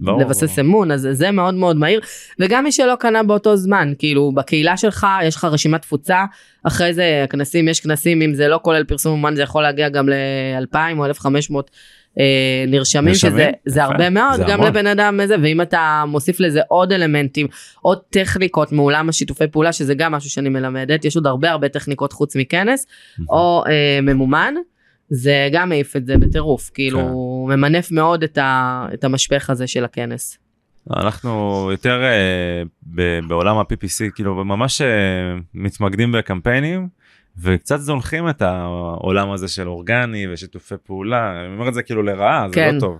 ברור, לבסס ברור. אמון אז זה מאוד מאוד מהיר וגם מי שלא קנה באותו זמן כאילו בקהילה שלך יש לך רשימת תפוצה אחרי זה הכנסים יש כנסים אם זה לא כולל פרסום אומן זה יכול להגיע גם ל-2000 או 1500 אה, נרשמים? שזה זה. הרבה מאוד, זה גם המון. לבן אדם הזה, ואם אתה מוסיף לזה עוד אלמנטים, עוד טכניקות מעולם השיתופי פעולה, שזה גם משהו שאני מלמדת, יש עוד הרבה הרבה טכניקות חוץ מכנס, או אה, ממומן. זה גם מעיף את זה בטירוף, כאילו כן. ממנף מאוד את, ה, את המשפך הזה של הכנס. אנחנו יותר אה, בעולם ה-PPC כאילו ממש אה, מתמקדים בקמפיינים וקצת זונחים את העולם הזה של אורגני ושיתופי פעולה אני אומר את זה כאילו לרעה זה כן. לא טוב.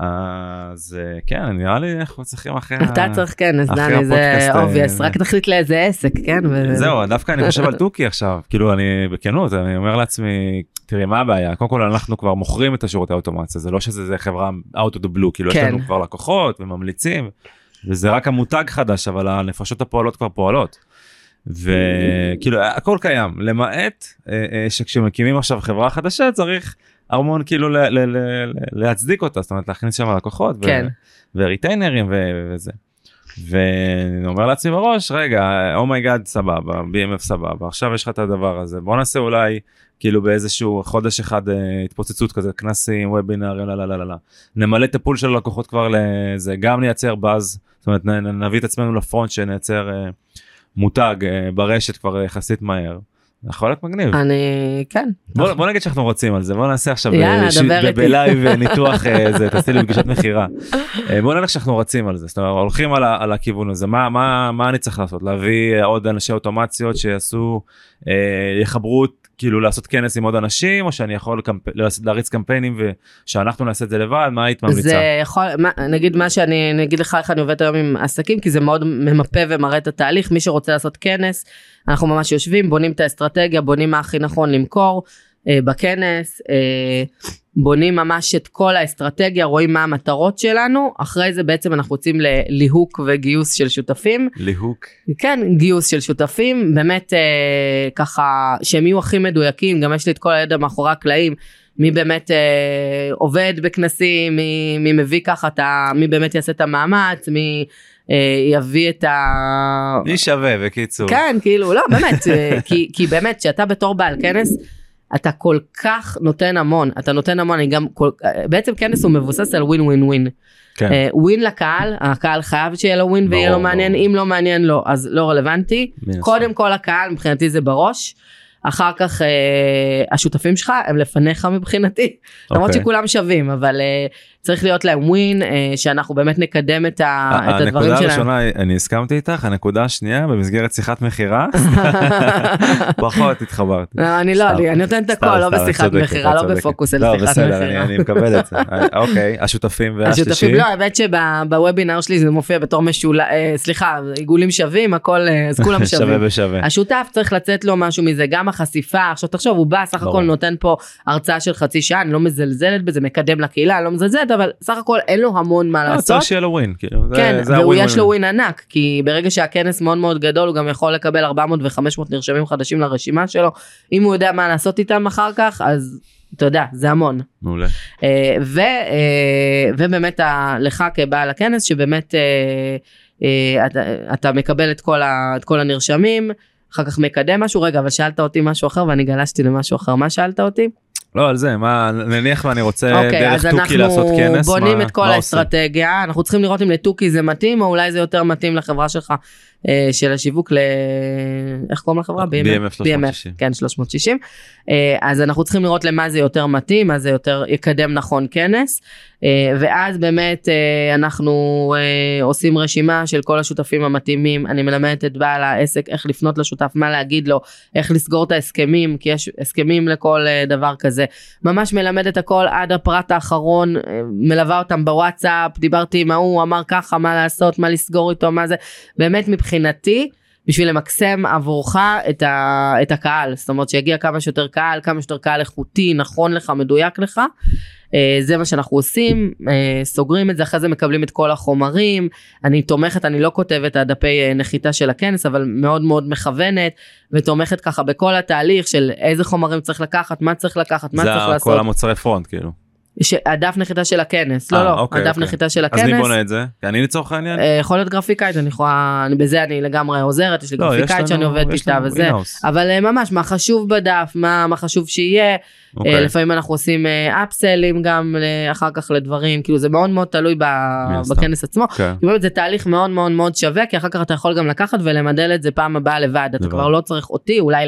אז אה, כן נראה לי אנחנו צריכים אחרי אתה צריך כנס, אחרי דני, זה אה, obvious, זה- רק תחליט לאיזה עסק, כן? זהו דווקא אני חושב על תוך כדי עכשיו כאילו אני בכנות אני אומר לעצמי תראי מה הבעיה קודם כל אנחנו כבר מוכרים את השירותי האוטומציה זה לא שזה זה חברה out of the blue כאילו יש כן. לנו כבר לקוחות וממליצים וזה רק המותג חדש אבל הנפשות הפועלות כבר פועלות. וכאילו הכל קיים למעט אה, אה, שכשמקימים עכשיו חברה חדשה צריך המון כאילו ל- ל- ל- ל- להצדיק אותה זאת אומרת להכניס שם לקוחות ו- כן. וריטיינרים ו- וזה. ואני אומר לעצמי בראש רגע oh my god סבבה BMF סבבה עכשיו יש לך את הדבר הזה בוא נעשה אולי כאילו באיזשהו חודש אחד אה, התפוצצות כזה כנסים וובינארים לא לא לא לא לא נמלא את ה pool של הלקוחות כבר לזה גם נייצר באז זאת אומרת נ- נביא את עצמנו ל front שנייצר אה, מותג אה, ברשת כבר יחסית מהר. יכול להיות מגניב. אני, כן. בוא, בוא נגיד שאנחנו רוצים על זה בוא נעשה עכשיו יאללה, אה, ש-. בלייב אה, ניתוח אה, זה תעשי לי פגישת מכירה. בוא נלך שאנחנו רצים על זה זאת אומרת הולכים על, ה- על הכיוון הזה מה מה מה אני צריך לעשות להביא עוד אנשי אוטומציות שיעשו אה, יחברו כאילו לעשות כנס עם עוד אנשים או שאני יכול קמפ... להריץ קמפיינים ושאנחנו נעשה את זה לבד מה היית ממליצה. זה יכול, מה, נגיד מה שאני, אני אגיד לך איך אני עובדת היום עם עסקים, כי זה מאוד ממפה ומראה את התהליך, מי שרוצה לעשות כנס, אנחנו ממש יושבים, בונים את האסטרטגיה, בונים מה הכי נכון למכור אה, בכנס, אה, בונים ממש את כל האסטרטגיה, רואים מה המטרות שלנו, אחרי זה בעצם אנחנו יוצאים לליהוק וגיוס של שותפים. ליהוק. כן, גיוס של שותפים, באמת אה, ככה, שהם יהיו הכי מדויקים, גם יש לי את כל הידע מאחורי הקלעים, מי באמת אה, עובד בכנסים, מי, מי מביא ככה ה... מי באמת יעשה את המאמץ, מי יביא את ה... מי שווה בקיצור. כן, כאילו, לא, באמת, אה, כי, כי באמת, שאתה בתור בעל כנס, אתה כל כך נותן המון, אתה נותן המון, אני גם, כל, אה, בעצם כנס הוא מבוסס על ווין ווין ווין. כן. אה, ווין לקהל, הקהל חייב שיהיה לו ווין ויהיה לו מעניין. אם לא מעניין לו אז לא רלוונטי. קודם כל הקהל מבחינתי זה בראש, אחר כך אה, השותפים שלך הם לפניך מבחינתי, למרות אוקיי. שכולם שווים, אבל אה, צריך להיות להם ווין, אה, שאנחנו באמת נקדם את, ה, את הדברים הנקודה שלהם. הראשונה אני הסכמתי איתך הנקודה השנייה במסגרת שיחת מכירה פחות התחברתי. לא, אני לא. אני אני נותנת הכל, לא בשיחת מכירה, לא. בפוקוס על לא, שיחת מכירה. אני מקבל את זה. אה, אוקיי, השותפים והשלישי. השותפים, לא, האמת שבוובינר שלי זה מופיע בתור משולש, סליחה, עיגולים שווים, הכל, אה, אז כולם שווים. השותף צריך לצאת לו משהו מזה, גם החשיפה, עכשיו תחשוב, הוא בא, סך ברור. הכל נותן פה הרצאה של חצי שעה, אני לא מזלזלת בזה, מקדם לקהילה, אני לא מזלזלת, אבל סך הכל אין לו המון מה לא, לעשות. צריך שיהיה לו ווין. כאילו, כן, זה והוא הווין יש לו ווין. ענק, כי ברגע שהכנס מאוד מאוד גדול, הוא גם יכול לקבל 400 ו-500 נרשמים חדשים לרשימה שלו. אם הוא יודע מה לעשות איתם אחר כך, אז אתה יודע, זה המון. מעולה. אה, ו, אה, ובאמת ה- לך כבעל הכנס שבאמת אה, אה, אתה, אתה מקבל את כל, ה, את כל הנרשמים אחר כך מקדם משהו. רגע אבל שאלת אותי משהו אחר ואני גלשתי למשהו אחר. מה שאלת אותי לא על זה מה נניח ואני רוצה אוקיי דרך אז תוכי לעשות אנחנו כנס. בונים מה- את כל מה עושים? האסטרטגיה אנחנו צריכים לראות אם לתוכי זה מתאים או אולי זה יותר מתאים לחברה שלך אה, של השיווק ל... איך קוראים לחברה? BMF 360. כן 360 אה, אז אנחנו צריכים לראות למה זה יותר מתאים מה זה יותר יקדם נכון כנס אה, ואז באמת אה, אנחנו אה, עושים רשימה של כל השותפים המתאימים אני מלמדת את בעל העסק איך לפנות לשותף מה להגיד לו איך לסגור את ההסכמים כי יש הסכמים לכל אה, דבר כזה ממש מלמדת הכל עד הפרט האחרון אה, מלווה אותם בוואטסאפ דיברתי עם ההוא אמר ככה מה לעשות מה לסגור איתו מה זה. באמת מבחינתי בשביל למקסם עבורך את, ה, את הקהל. זאת אומרת שיגיע כמה שיותר קהל כמה שיותר קהל איכותי נכון לך מדויק לך. אה, זה מה שאנחנו עושים אה, סוגרים את זה אחרי זה מקבלים את כל החומרים. אני תומכת אני לא כותבת הדפי אה, נחיתה של הכנס אבל מאוד מאוד מכוונת ותומכת ככה בכל התהליך של איזה חומרים צריך לקחת מה צריך לקחת מה זה צריך כל לעשות. המוצרי פרונט כאילו. הדף נחיתה של הכנס, אה, לא לא, אוקיי, הדף אוקיי. נחיתה של אז מי הכנס. בונה את זה? אני לצורך העניין? אה, יכול להיות גרפיקאית, אני יכולה, בזה אני לגמרי עוזרת, יש לי לא, גרפיקאית שאני עובדת איתה וזה. אבל אה, ממש מה חשוב בדף, מה מה חשוב שיהיה, אוקיי. לפעמים אנחנו עושים אפסלים גם אחר כך לדברים, כאילו זה מאוד מאוד תלוי. בכנס עצמו. זה תהליך מאוד מאוד מאוד שווה כי אחר כך אתה יכול גם לקחת ולמדל את זה פעם הבאה לבד אתה. כבר לא צריך אותי אולי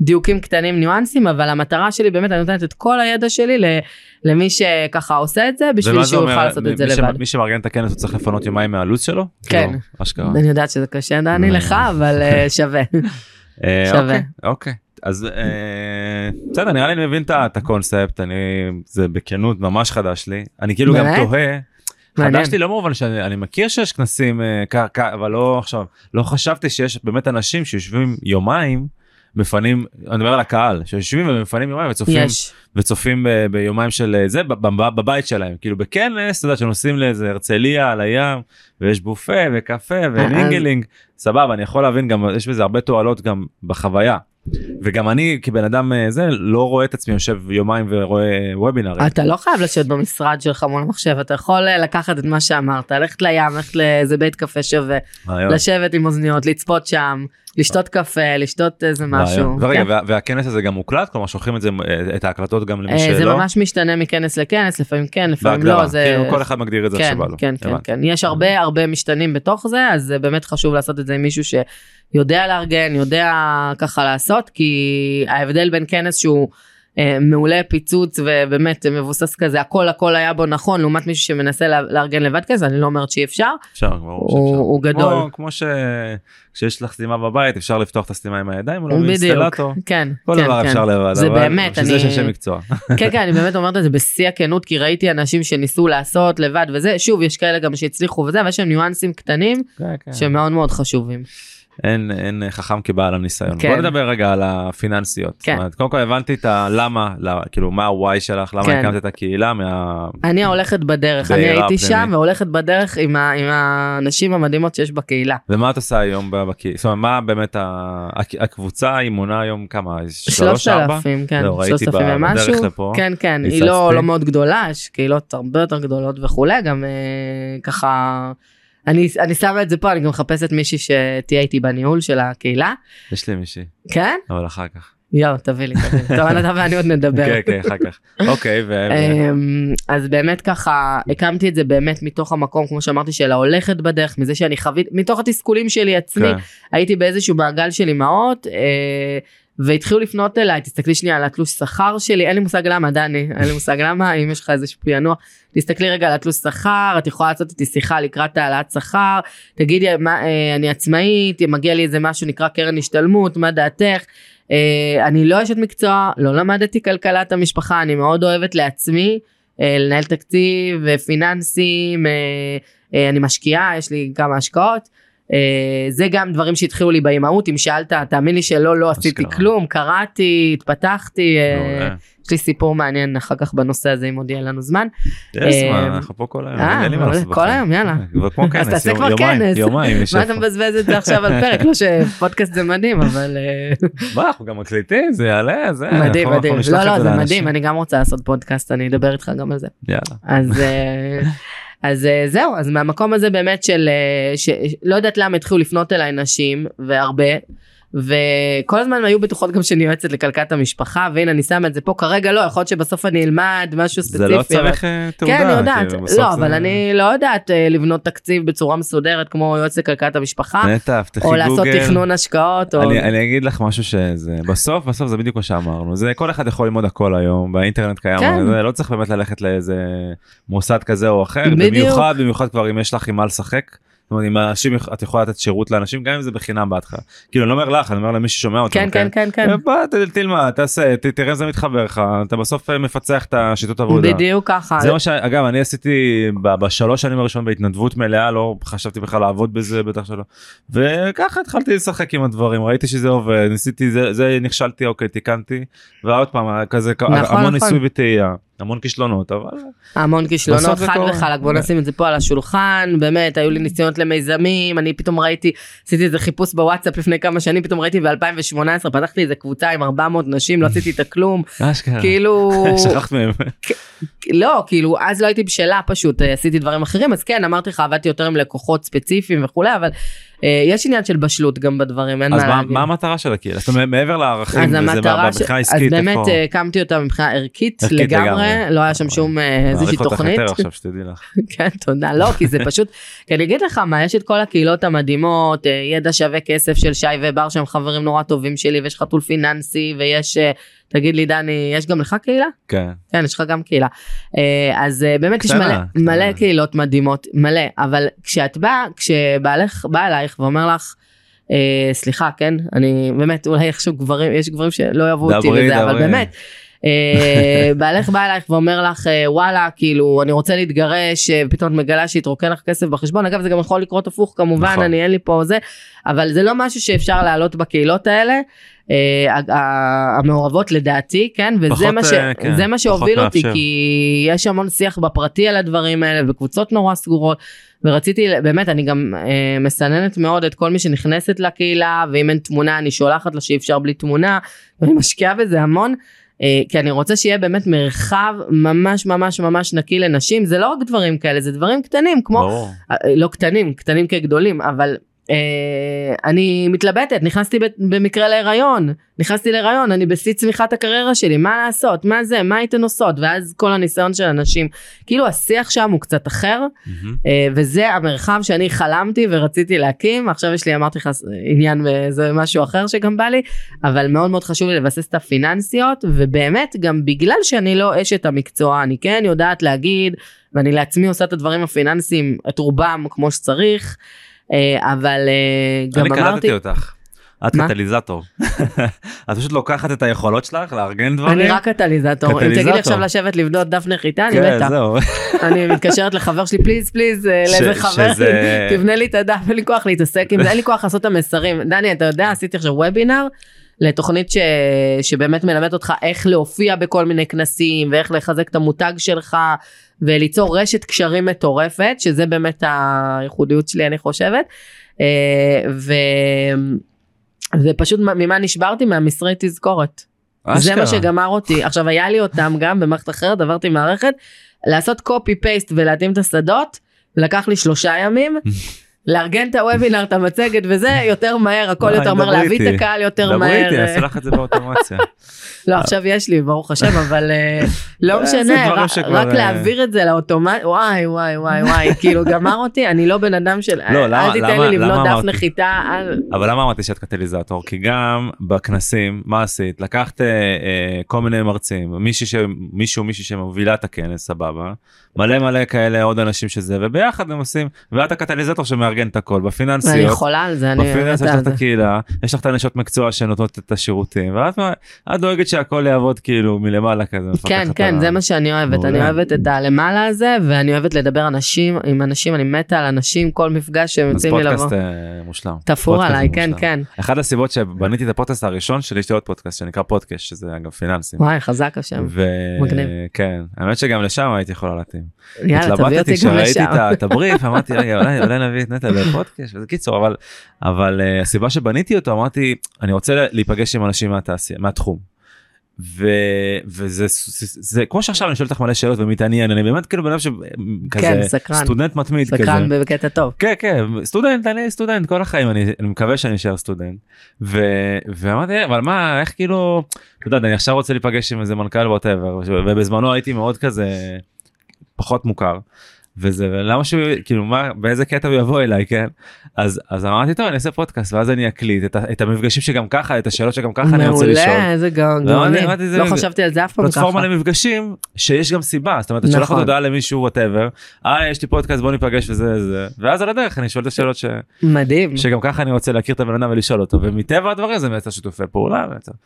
לדיוקים קטנים ניואנסים אבל המטרה שלי באמת אני נותנת את כל הידע שלי למי שככה עושה את זה בשביל שהוא? יוכל לעשות את זה לבד. מי שמארגן את הכנס הוא צריך לפנות יומיים מהלו"ז שלו? כן. כאילו, אשכרה. אני יודעת שזה קשה דני. לך אבל אה, שווה. אה, שווה. אוקיי, אוקיי. אז אה, בסדר נראה לי אני מבין את הקונספט אני זה בכנות ממש חדש לי אני כאילו גם? תוהה. חדש לי לא במובן שאני אני מכיר שיש כנסים אבל לא עכשיו לא חשבתי שיש באמת אנשים שיושבים יומיים מפנים אני מדבר על הקהל שיושבים ומפנים יומיים וצופים יש. וצופים ב- ביומיים של אה, זה ב- ב- בבית שלהם כאילו בכנס אתה יודע שנוסעים לאיזה הרצליה על הים ויש בופה וקפה ו mingling סבבה אני יכול להבין גם יש בזה הרבה תועלות גם בחוויה. וגם אני כבן אדם אה, זה לא רואה את עצמי יושב יומיים ורואה וובינארים. אתה לא חייב לשבת במשרד שלך מול המחשב אתה יכול אה, לקחת את מה שאמרת ללכת לים ללכת לאיזה בית קפה שווה לשבת עם אוזניות לצפות שם לשתות קפה לשתות איזה. משהו. ורגע כן. וה- והכנס הזה גם מוקלט כלומר שולחים את זה אה, את ההקלטות גם למי אה, שלא. זה ממש משתנה מכנס לכנס לפעמים כן לפעמים לא בהגדרה, זה כאילו כל אחד מגדיר את זה כן. כן כן. כן יש הרבה הרבה משתנים בתוך זה אז זה באמת חשוב לעשות את זה עם מישהו שיודע לארגן יודע ככה לעשות כי ההבדל בין כנס שהוא. אה, מעולה פיצוץ ובאמת מבוסס כזה הכל הכל היה בו נכון לעומת מישהו שמנסה לארגן לבד כזה אני לא אומרת שאי אפשר אפשר ברור שאפשר. הוא גדול. כמו- כמו שכשיש לך סתימה בבית אפשר לפתוח את הסתימה עם הידיים או לא. כן כל כן, דבר כן. אפשר לבד. זה אבל באמת, בשביל זה יש אני- אנשי מקצוע. כן כן אני באמת אומרת את זה בשיא הכנות כי ראיתי אנשים שניסו לעשות לבד וזה שוב יש כאלה גם שהצליחו וזה אבל יש שם ניואנסים קטנים כן, כן. שמאוד מאוד חשובים. אין אין חכם כבעל הניסיון. כן. בוא נדבר רגע על הפיננסיות. כן. זאת אומרת, קודם כל הבנתי את הלמה, כאילו מה הוואי שלך, למה כן. הקמת את הקהילה מה... אני ההולכת בדרך אני הייתי פנימית. שם והולכת בדרך עם ה- עם האנשים המדהימות שיש בקהילה. ומה את עושה היום בקהילה? זאת אומרת, מה באמת ה- הק- הקבוצה היא מונה היום כמה? שלוש שלושת ארבע? אלפים כן לא, ראיתי שלושת אלפים ב- ומשהו בדרך לפה. כן כן היא. לא לא מאוד גדולה יש קהילות הרבה יותר גדולות וכולי גם אה, ככה. אני אני שמה את זה פה אני גם מחפשת מישהי שתהיה איתי בניהול של הקהילה יש לי מישהי, כן אבל אחר כך. יואו תביא לי תביא לי טוב אתה ואני עוד נדבר. כן, כן, אחר כך. אוקיי, ו... אמ, אז באמת ככה הקמתי את זה באמת מתוך המקום כמו שאמרתי של ההולכת בדרך מזה שאני חוויתי מתוך התסכולים שלי עצמי כן. הייתי באיזשהו מעגל של אימהות אה, והתחילו לפנות אליי תסתכלי שנייה על התלוש שכר שלי אין לי מושג למה דני אין לי מושג למה אם יש לך איזה פענוח תסתכלי רגע על התלוש שכר את יכולה לעשות איתי שיחה לקראת העלאת שכר תגידי מה אה, אני עצמאית מגיע לי איזה משהו נקרא קרן השתלמות מה דעתך. אה, אני לא אשת מקצוע לא למדתי כלכלת המשפחה אני מאוד אוהבת לעצמי אה, לנהל תקציב אה, פיננסים אה, אה, אני משקיעה יש לי כמה השקעות. אה, זה גם דברים שהתחילו לי באימהות אם שאלת תאמין לי שלא לא עשיתי. כלום קראתי התפתחתי אה, מעולה. יש לי סיפור מעניין אחר כך בנושא הזה אם עוד יהיה לנו זמן. יש אה, זמן, אנחנו פה כל היום, אה, אין לי אבל לעשות כל. היום, יאללה. כמו אז כנס, תעשה יום- כבר כנס. יומיים מה אתה. מבזבז את זה עכשיו על פרק לא שפודקאסט זה מדהים אבל אה, מה, אנחנו גם מקליטים, זה יעלה, זה... מדהים מדהים לא לא זה. מדהים אני גם רוצה לעשות פודקאסט אני אדבר איתך גם על זה. יאללה. אז אה, אז אה, זהו אז מהמקום הזה באמת של אה, שלא יודעת למה התחילו לפנות אליי נשים והרבה. וכל הזמן היו בטוחות גם שאני יועצת לכלכלת המשפחה והנה אני שמה את זה פה כרגע לא יכול להיות שבסוף אני אלמד משהו ספציפי. זה לא אבל- צריך אה, תעודה. כן אני יודעת כאילו, בסוף לא זה- אבל אני לא יודעת אה, לבנות תקציב בצורה מסודרת כמו יועץ לכלכלת המשפחה נטע, פתחי או גוגל. לעשות תכנון השקעות או אני, אני אגיד לך משהו שזה בסוף בסוף זה בדיוק מה שאמרנו זה כל אחד יכול ללמוד הכל היום באינטרנט קיים כן. זה לא צריך באמת ללכת לאיזה מוסד כזה או אחר. במיוחד במיוחד כבר אם יש לך עם מה לשחק. זאת אומרת, אם אנשים את יכולה לתת שירות לאנשים גם אם זה בחינם בהתחלה כאילו אני לא אומר לך אני אומר למי ששומע אותנו. כן כן כן כן בוא ת- תלמד תעשה תראה אם זה מתחבר לך אתה בסוף אה, מפצח את השיטות עבודה. בדיוק ככה זה מה שאגב אני עשיתי בשלוש שנים הראשונות בהתנדבות מלאה לא חשבתי בכלל לעבוד בזה בטח שלא וככה התחלתי לשחק עם הדברים ראיתי שזה עובד ניסיתי זה זה נכשלתי אוקיי תיקנתי ועוד פעם כזה נכון, המון נכון. ניסוי וטעייה המון כישלונות אבל המון כישלונות חד. וחלק בוא נשים את זה פה על השולחן באמת היו לי ניסיונות למיזמים אני פתאום ראיתי עשיתי איזה חיפוש בוואטסאפ לפני כמה שנים פתאום ראיתי ב2018 פתחתי איזה קבוצה עם 400 נשים לא עשיתי איתה כלום אשכרה. כאילו שכחת מהם לא כאילו אז לא הייתי בשלה פשוט אה, עשיתי דברים אחרים אז כן אמרתי לך עבדתי יותר עם לקוחות ספציפיים וכולי אבל יש עניין של בשלות גם בדברים אין אז מה להגיד. מה המטרה של הקהילה זאת אומרת מעבר לערכים אז וזה המטרה ש... מבחינה אז עסקית באמת איפה- אה, הקמתי אותה מבחינה ערכית לגמרי. לא היה שם שום אה, איזושהי תוכנית. כן תודה לא כי זה פשוט כי אני אגיד לך מה יש את כל הקהילות המדהימות אה, ידע שווה כסף של שי ובר שהם חברים נורא טובים שלי ויש חתול פיננסי ויש אה, תגיד לי דני יש גם לך קהילה כן כן יש לך גם קהילה אה, אז אה, באמת יש קטנה, מלא קטנה. מלא קהילות מדהימות מלא אבל כשאת באה כשבעלך בא אלייך ואומר לך. אה, סליחה כן אני באמת אולי איכשהו גברים יש גברים שלא יאהבו אותי דברי, וזה אבל. באמת. בעלך בא אלייך ואומר לך וואלה כאילו אני רוצה להתגרש פתאום את מגלה שהתרוקן לך כסף בחשבון אגב זה גם יכול לקרות הפוך כמובן נכון. אני אין לי פה זה אבל זה לא משהו שאפשר להעלות בקהילות האלה המעורבות לדעתי כן וזה פחות, מה, ש... אה, כן, זה מה שהוביל אותי מאפשר. כי יש המון שיח בפרטי על הדברים האלה וקבוצות נורא סגורות ורציתי באמת אני גם אה, מסננת מאוד את כל מי שנכנסת לקהילה ואם אין תמונה אני שולחת לה שאי אפשר בלי תמונה ואני משקיעה בזה המון. אה, כי אני רוצה שיהיה באמת מרחב ממש ממש ממש נקי לנשים זה לא רק דברים כאלה זה דברים קטנים כמו ברור אה, לא קטנים קטנים כגדולים אבל אה, אני מתלבטת נכנסתי במקרה להיריון נכנסתי להיריון אני בשיא צמיחת הקריירה שלי מה לעשות מה זה מה הייתן עושות ואז כל הניסיון של אנשים כאילו השיח שם הוא קצת אחר. אה, וזה המרחב שאני חלמתי ורציתי להקים עכשיו יש לי אמרתי לך עניין וזה משהו אחר שגם בא לי אבל מאוד מאוד חשוב לי לבסס את הפיננסיות ובאמת גם בגלל שאני לא אשת המקצוע אני כן יודעת להגיד ואני לעצמי עושה את הדברים הפיננסיים את רובם כמו שצריך אה, אבל אה, גם אני אמרתי קלטתי אותך. את? קטליזטור. את פשוט לוקחת את היכולות שלך לארגן דברים. אני רק קטליזטור אם תגיד לי. עכשיו לשבת לבדות דף נחיתה אני כן, מתה. אני מתקשרת לחבר שלי פליז פליז אה, לאיזה חבר תבנה לי את הדף אין לי כוח להתעסק עם זה אין לי כוח לעשות את המסרים דני אתה יודע עשיתי עכשיו וובינר לתוכנית ש... שבאמת מלמדת אותך איך להופיע בכל מיני כנסים ואיך לחזק את המותג שלך וליצור רשת קשרים מטורפת שזה באמת הייחודיות שלי אני חושבת. אה, ו... ופשוט ממה נשברתי מהמסרי תזכורת. זה מה אשכרה. שגמר אותי עכשיו היה לי אותם גם במערכת אחרת עברתי מערכת לעשות קופי פייסט ולהתאים את השדות לקח לי שלושה ימים לארגן את הוובינר את המצגת וזה יותר מהר הכל יותר מהר דברי להביא את. הקהל יותר דברי מהר איתי, אה, אני אעשה לך את זה באוטומציה. לא עכשיו יש לי ברוך השם אבל אה, לא אה, משנה רק- להעביר את זה לאוטומט וואי וואי וואי וואי כאילו גמר אותי אני לא בן אדם של לא, אל תיתן לי לבנות דף? נחיתה אבל למה אמרתי שאת קטליזטור? כי גם בכנסים, מה עשית? לקחת כל מיני מרצים, מישהו. מישהו, מישהי שמובילה את הכנס, סבבה, מלא מלא כאלה עוד אנשים שזה, וביחד הם עושים, ואת הקטליזטור שמארגן את הכל, אני בפיננסיות. יכולה על זה אני בפיננס יש מתה לך על את זה. הקהילה, יש לך את הנשות מקצוע שנותנות את השירותים, ואת את דואגת שהכל יעבוד כאילו מלמעלה כזה. כן כן על זה מה שאני אוהבת. אני אוהבת את הלמעלה הזה ואני אוהבת לדבר אנשים עם אנשים אני מתה על אנשים כל מפגש שהם אז יוצאים לי לבוא. פודקאסט אה, מושלם. תפור פודקאסט עליי זה כן. כן אחת הסיבות שבניתי את הפודקאסט הראשון שלי יש לי עוד פודקאסט שנקרא פודקאסט שזה אגב פיננסים. וואי חזק השם מגניב. וכן האמת שגם לשם הייתי יכולה להתאים. יאללה תביא אותי התלבטתי גם כשראיתי לשם. את ה- את הבריף אמרתי רגע אולי נביא את נטע לפודקאסט וזה קיצור אבל אבל אה, הסיבה שבניתי אותו אמרתי אני רוצה להיפגש עם אנשים מהתעשייה מהתחום. ו, וזה זה, זה כמו שעכשיו אני שואל אותך מלא שאלות ומתעניין אני באמת כאילו בן אדם שכזה כן סקרן סטודנט מתמיד כזה. סקרן בקטע טוב. כן כן סטודנט אני סטודנט כל החיים אני, אני מקווה שאני אשאר סטודנט ו, ואמרתי אבל מה איך כאילו אתה יודע אני עכשיו רוצה להיפגש עם איזה מנכ"ל whatever ובזמנו הייתי מאוד כזה פחות מוכר וזה ולמה שהוא כאילו מה באיזה קטע הוא יבוא אליי כן אז אז אמרתי טוב אני אעשה פודקאסט ואז אני אקליט את, את המפגשים שגם ככה את השאלות שגם ככה אני רוצה לשאול. מעולה איזה גאון- לא, גאוני. אני- אמרתי, זה- לא זה- חשבתי על זה אף פעם פלטפורמה ככה. למפגשים שיש גם סיבה זאת אומרת את שולחת נכון. הודעה למישהו whatever אה יש לי פודקאסט בוא ניפגש וזה זה ואז על הדרך אני שואל את השאלות ש... מדהים. שגם ככה אני רוצה להכיר את הבן אדם ולשאול אותו ומטבע הדברים זה מייצר שיתופי פעולה. כאילו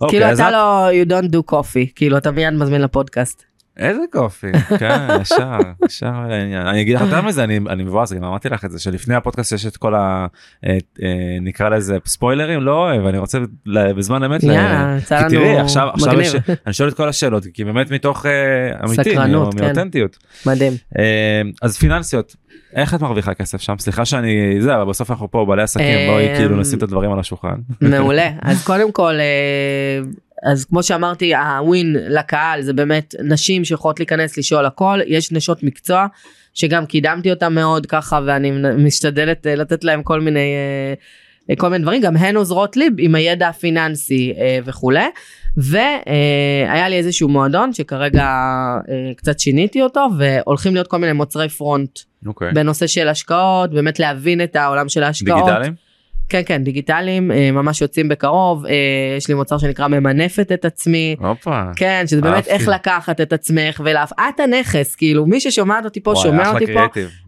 אוקיי, אתה את- לא you don't do coffee כאילו אתה מיד מזמין לפודקאסט. איזה coffee, כן, ישר, ישר לעניין. אני אגיד לך יותר מזה, אני, אני מבואס, גם אמרתי לך את זה, שלפני הפודקאסט יש את כל ה... את, אה, נקרא לזה ספוילרים, לא אוהב, אני רוצה בזמן אמת, ל- יאללה, יצא כי לנו תראי, עכשיו, עכשיו מגניב. יש, אני שואל את כל השאלות, כי באמת מתוך אה, אמיתי, סקרנות, מא- כן. מאותנטיות. מדהים. אה, אז פיננסיות, איך את מרוויחה כסף שם? סליחה שאני, זה, אבל בסוף אנחנו פה בעלי עסקים, בואי אה, כאילו נשים את הדברים על השולחן. מעולה אז קודם כל אה, אז כמו שאמרתי הווין לקהל זה באמת נשים שיכולות להיכנס לשאול הכל יש נשות מקצוע שגם קידמתי אותם מאוד ככה ואני משתדלת אה, לתת להם כל מיני אה, כל מיני דברים גם הן עוזרות לי עם הידע הפיננסי אה, וכולי והיה לי איזשהו מועדון שכרגע אה, קצת שיניתי אותו והולכים להיות כל מיני מוצרי פרונט אוקיי. בנושא של השקעות באמת להבין את העולם של ההשקעות. דיגיטליים? כן כן דיגיטליים אה, ממש יוצאים בקרוב אה, יש לי מוצר שנקרא ממנפת את עצמי הופה. כן שזה באמת אהבתי. איך לקחת את עצמך ולהפ... את הנכס כאילו מי ששומעת אותי פה וואי, שומע אותי פה.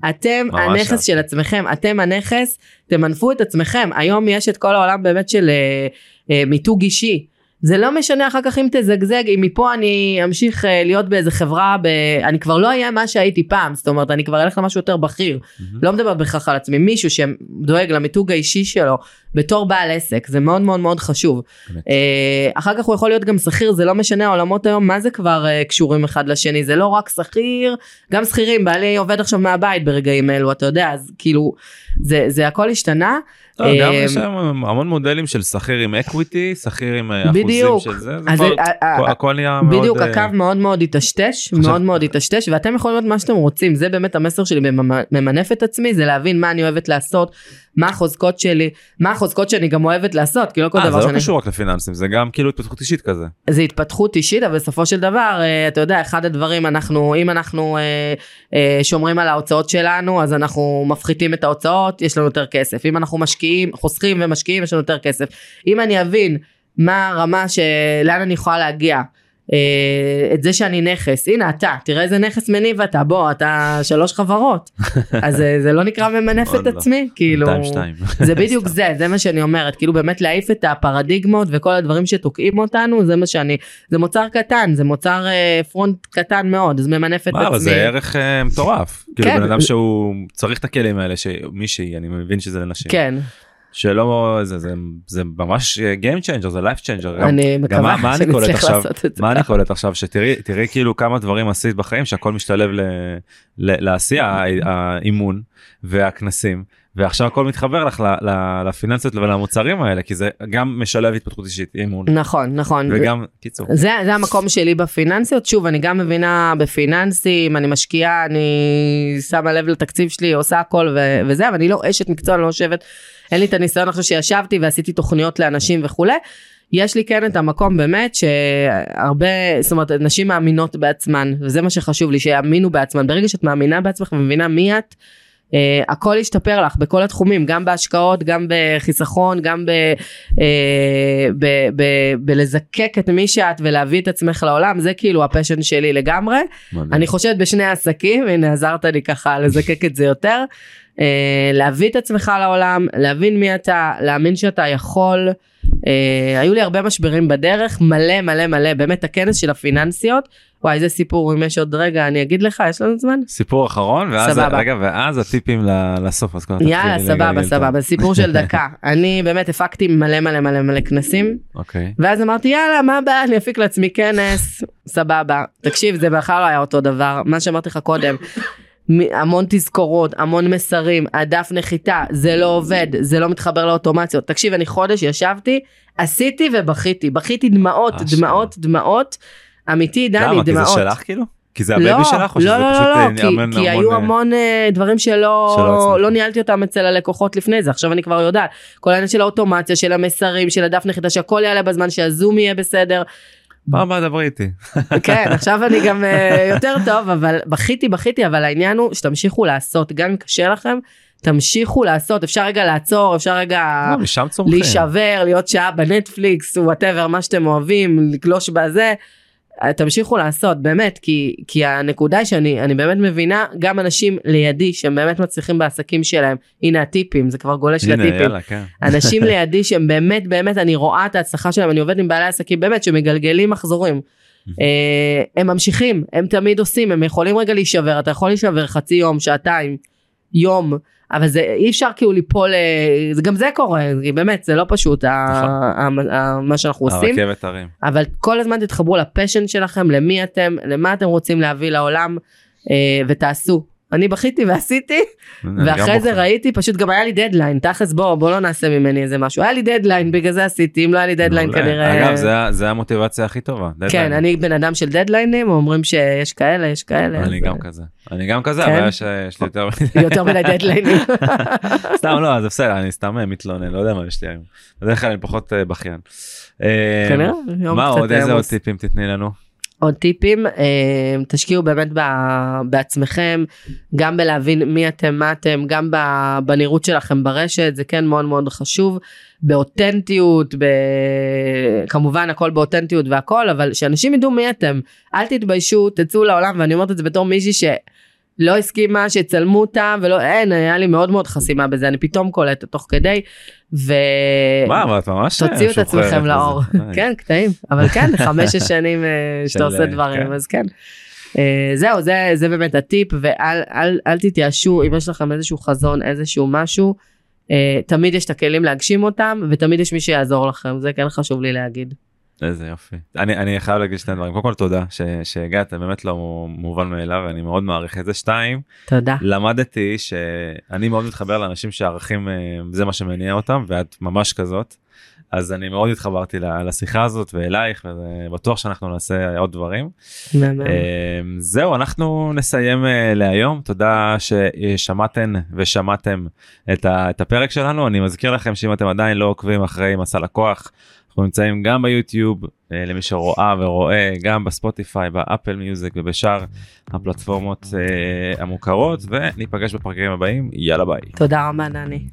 אתם הנכס. של עצמכם אתם הנכס תמנפו את עצמכם היום יש את כל העולם באמת של אה, אה, מיתוג אישי. זה לא משנה אחר כך אם תזגזג אם מפה אני אמשיך אה, להיות באיזה חברה ב... אני כבר לא אהיה מה שהייתי פעם זאת אומרת אני כבר אלך למשהו יותר בכיר לא מדברת בהכרח על עצמי מישהו שדואג למיתוג האישי שלו בתור בעל עסק זה מאוד מאוד מאוד חשוב. אה, אחר כך הוא יכול להיות גם שכיר זה לא משנה העולמות היום מה זה כבר אה, קשורים אחד לשני זה לא רק שכיר גם שכירים בעלי עובד עכשיו מהבית ברגעים אלו אתה יודע אז כאילו זה זה הכל השתנה. לא, גם אה, יש היום המון מודלים של שכיר עם אקוויטי, שכיר עם אה, אחוזים בדיוק. של זה, זה כבר- זה- ה- הכל- ה- הכל נהיה מאוד... בדיוק אה, הקו מאוד מאוד עכשיו- מאוד מאוד התשתש ואתם יכולים להיות מה שאתם רוצים זה באמת המסר שלי בממנף את עצמי זה להבין מה אני אוהבת לעשות מה החוזקות שלי מה החוזקות שאני גם אוהבת לעשות כי לא כל אה, זה דבר לא שאני קשור רק לפיננסים, זה גם כאילו התפתחות אישית כזה. זה התפתחות אישית אבל בסופו של דבר אה, אתה יודע אחד הדברים אנחנו אם אנחנו אה, אה, שומרים על ההוצאות שלנו אז אנחנו מפחיתים את ההוצאות יש לנו יותר כסף אם אנחנו משקיעים חוסכים ומשקיעים יש לנו יותר כסף אם אני אבין מה הרמה שלאן אני יכולה להגיע. אה, את זה שאני נכס הנה אתה תראה איזה נכס מניב אתה בוא אתה שלוש חברות אז אה, זה לא נקרא ממנף את. עצמי כאילו 202. זה בדיוק זה זה מה שאני אומרת כאילו באמת להעיף את הפרדיגמות וכל הדברים שתוקעים אותנו זה מה שאני זה מוצר קטן זה מוצר אה, front קטן מאוד אז ממנף את אבל זה עצמי. ערך מטורף. כאילו כן. בן אדם שהוא צריך את הכלים האלה, שמישהי, אני מבין שזה לנשים. כן שלא, זה- זה- זה ממש Game changer, זה life changer. גם- אני גם מה- מקווה מה אני קולט שנצליח עכשיו? לעשות את זה. מה אני קולט עכשיו שתראי תראי כאילו כמה דברים עשית בחיים שהכל משתלב ל, ל, לעשייה האימון והכנסים ועכשיו הכל מתחבר לך לפיננסיות ולמוצרים האלה כי זה גם משלב התפתחות אישית אימון נכון נכון וגם קיצור זה, זה המקום שלי בפיננסיות שוב אני גם מבינה בפיננסים אני משקיעה אני שמה לב לתקציב שלי עושה הכל ו- וזה אבל אני לא אשת מקצוע אני לא יושבת אין לי את הניסיון עכשיו שישבתי ועשיתי תוכניות לאנשים וכולי. יש לי כן את המקום באמת שהרבה זאת אומרת נשים מאמינות בעצמן וזה מה שחשוב לי שיאמינו בעצמן ברגע שאת מאמינה בעצמך ומבינה מי את. Uh, הכל ישתפר לך בכל התחומים גם בהשקעות גם בחיסכון גם ב, uh, ב, ב, בלזקק את מי שאת ולהביא את עצמך לעולם זה כאילו הפשן שלי לגמרי מדהים. אני חושבת בשני העסקים הנה עזרת לי ככה לזקק את זה יותר uh, להביא את עצמך לעולם להבין מי אתה להאמין שאתה יכול. uh, היו לי הרבה משברים בדרך מלא מלא מלא. באמת הכנס של הפיננסיות. וואי זה סיפור אם יש עוד רגע אני אגיד לך יש לנו זמן? סיפור אחרון ואז סבבה. רגע ואז הטיפים לסוף אז כבר תתחילי יאללה סבבה סבבה. סיפור של דקה. אני באמת הפקתי מלא מלא מלא מלא כנסים. אוקיי. ואז אמרתי יאללה מה הבעיה? אני אפיק לעצמי כנס. סבבה. תקשיב זה בכלל לא היה אותו דבר. מה שאמרתי לך קודם. המון תזכורות המון מסרים הדף נחיתה זה לא עובד זה לא מתחבר לאוטומציות תקשיב אני חודש ישבתי עשיתי ובכיתי בכיתי דמעות אשכרה. דמעות דמעות אמיתי דני למה כי זה דמעות. שלך כאילו? כי זה לא, ה baby שלך או לא, שזה לא, פשוט לא, אה, לא, כי, המון- כי היו אה, המון אה, דברים שלא שלא. לא ניהלתי אותם אצל הלקוחות לפני זה עכשיו אני כבר יודעת כל העניין של האוטומציה של המסרים של הדף נחיתה שהכל יעלה בזמן שהזום יהיה בסדר פעם הבאה דברי איתי. כן עכשיו אני גם אה, יותר טוב אבל בכיתי בכיתי אבל העניין הוא שתמשיכו לעשות גם אם קשה לכם תמשיכו לעשות אפשר רגע לעצור אפשר רגע לא. להישבר להיות שעה בנטפליקס whatever מה שאתם אוהבים לגלוש בזה. תמשיכו לעשות באמת כי כי הנקודה היא שאני אני באמת מבינה גם אנשים לידי שהם באמת מצליחים בעסקים שלהם. הנה הטיפים זה כבר גולש הנה, לטיפים. יאללה, כן. אנשים לידי שהם באמת באמת אני רואה את ההצלחה שלהם אני עובדת עם בעלי עסקים באמת שמגלגלים מחזורים. אה, הם ממשיכים, הם תמיד עושים, הם יכולים רגע להישבר, אתה יכול להישבר חצי יום, שעתיים, יום, אבל זה אי אפשר כאילו ליפול, אה, זה גם זה קורה, באמת זה לא פשוט ה- נכון. ה- ה- מה שאנחנו עושים, הרכבת הרים. אבל כל הזמן תתחברו ל passion שלכם, למי אתם, למה אתם רוצים להביא לעולם, אה, ותעשו. אני בכיתי ועשיתי, ואחרי זה. ראיתי, פשוט גם היה לי דדליין, תכלס בוא, בוא לא נעשה ממני איזה משהו, היה לי דדליין, בגלל זה עשיתי, אם לא היה לי דדליין. כנראה... אגב זה המוטיבציה הכי טובה. כן. אני בן אדם של דדליינים, אומרים שיש כאלה, יש כאלה. אני גם כזה. אני גם כזה, כן? אבל יש לי יותר... יותר מדי דדליינים. סתם לא, זה בסדר, אני סתם אה, מתלונן, לא יודע מה יש לי היום. בדרך כלל אני פחות אה, בכיין. אה, מה עוד, איזה עוד. טיפים תתני לנו? עוד טיפים, אה, תשקיעו באמת בעצמכם, גם בלהבין מי אתם, מה אתם, גם בנראות שלכם ברשת, זה כן מאוד מאוד חשוב, באותנטיות, ב... כמובן הכל באותנטיות והכל, אבל שאנשים ידעו מי אתם, אל תתביישו, תצאו לעולם, ואני אומרת את זה בתור מישהי ש... לא הסכימה שיצלמו אותה ולא אין היה לי מאוד מאוד חסימה בזה אני פתאום קולטת תוך כדי ו... מה, אבל את ממש אה, תוציאו את עצמכם. לאור. כן, קטעים. אבל כן, חמש שנים אה, שאתה עושה אה, דברים, כן. אז כן. זהו, זה, זה באמת הטיפ, ואל אל, אל תתייאשו, אם יש לכם איזשהו חזון, איזשהו משהו, תמיד יש את הכלים להגשים אותם, ותמיד יש מי שיעזור לכם, זה כן חשוב לי להגיד. איזה יופי. אני, אני חייב להגיד שני דברים. קודם כל תודה ש, שהגעת, באמת לא מובן מאליו, ואני מאוד מעריך את זה. שתיים, תודה. למדתי שאני מאוד מתחבר לאנשים שערכים אה, זה מה שמניע אותם, ואת ממש כזאת. אז אני מאוד התחברתי לשיחה הזאת ואלייך, ובטוח שאנחנו נעשה עוד דברים. אה, זהו, אנחנו נסיים אה, להיום. תודה ששמעתן ושמעתם את הפרק שלנו. אני מזכיר לכם שאם אתם עדיין לא עוקבים אחרי מסע לקוח, אנחנו נמצאים גם ביוטיוב, אה, למי שרואה ורואה, גם בספוטיפיי, באפל מיוזיק ובשאר הפלטפורמות אה, המוכרות, וניפגש בפרקים הבאים. יאללה ביי. תודה רבה, דני.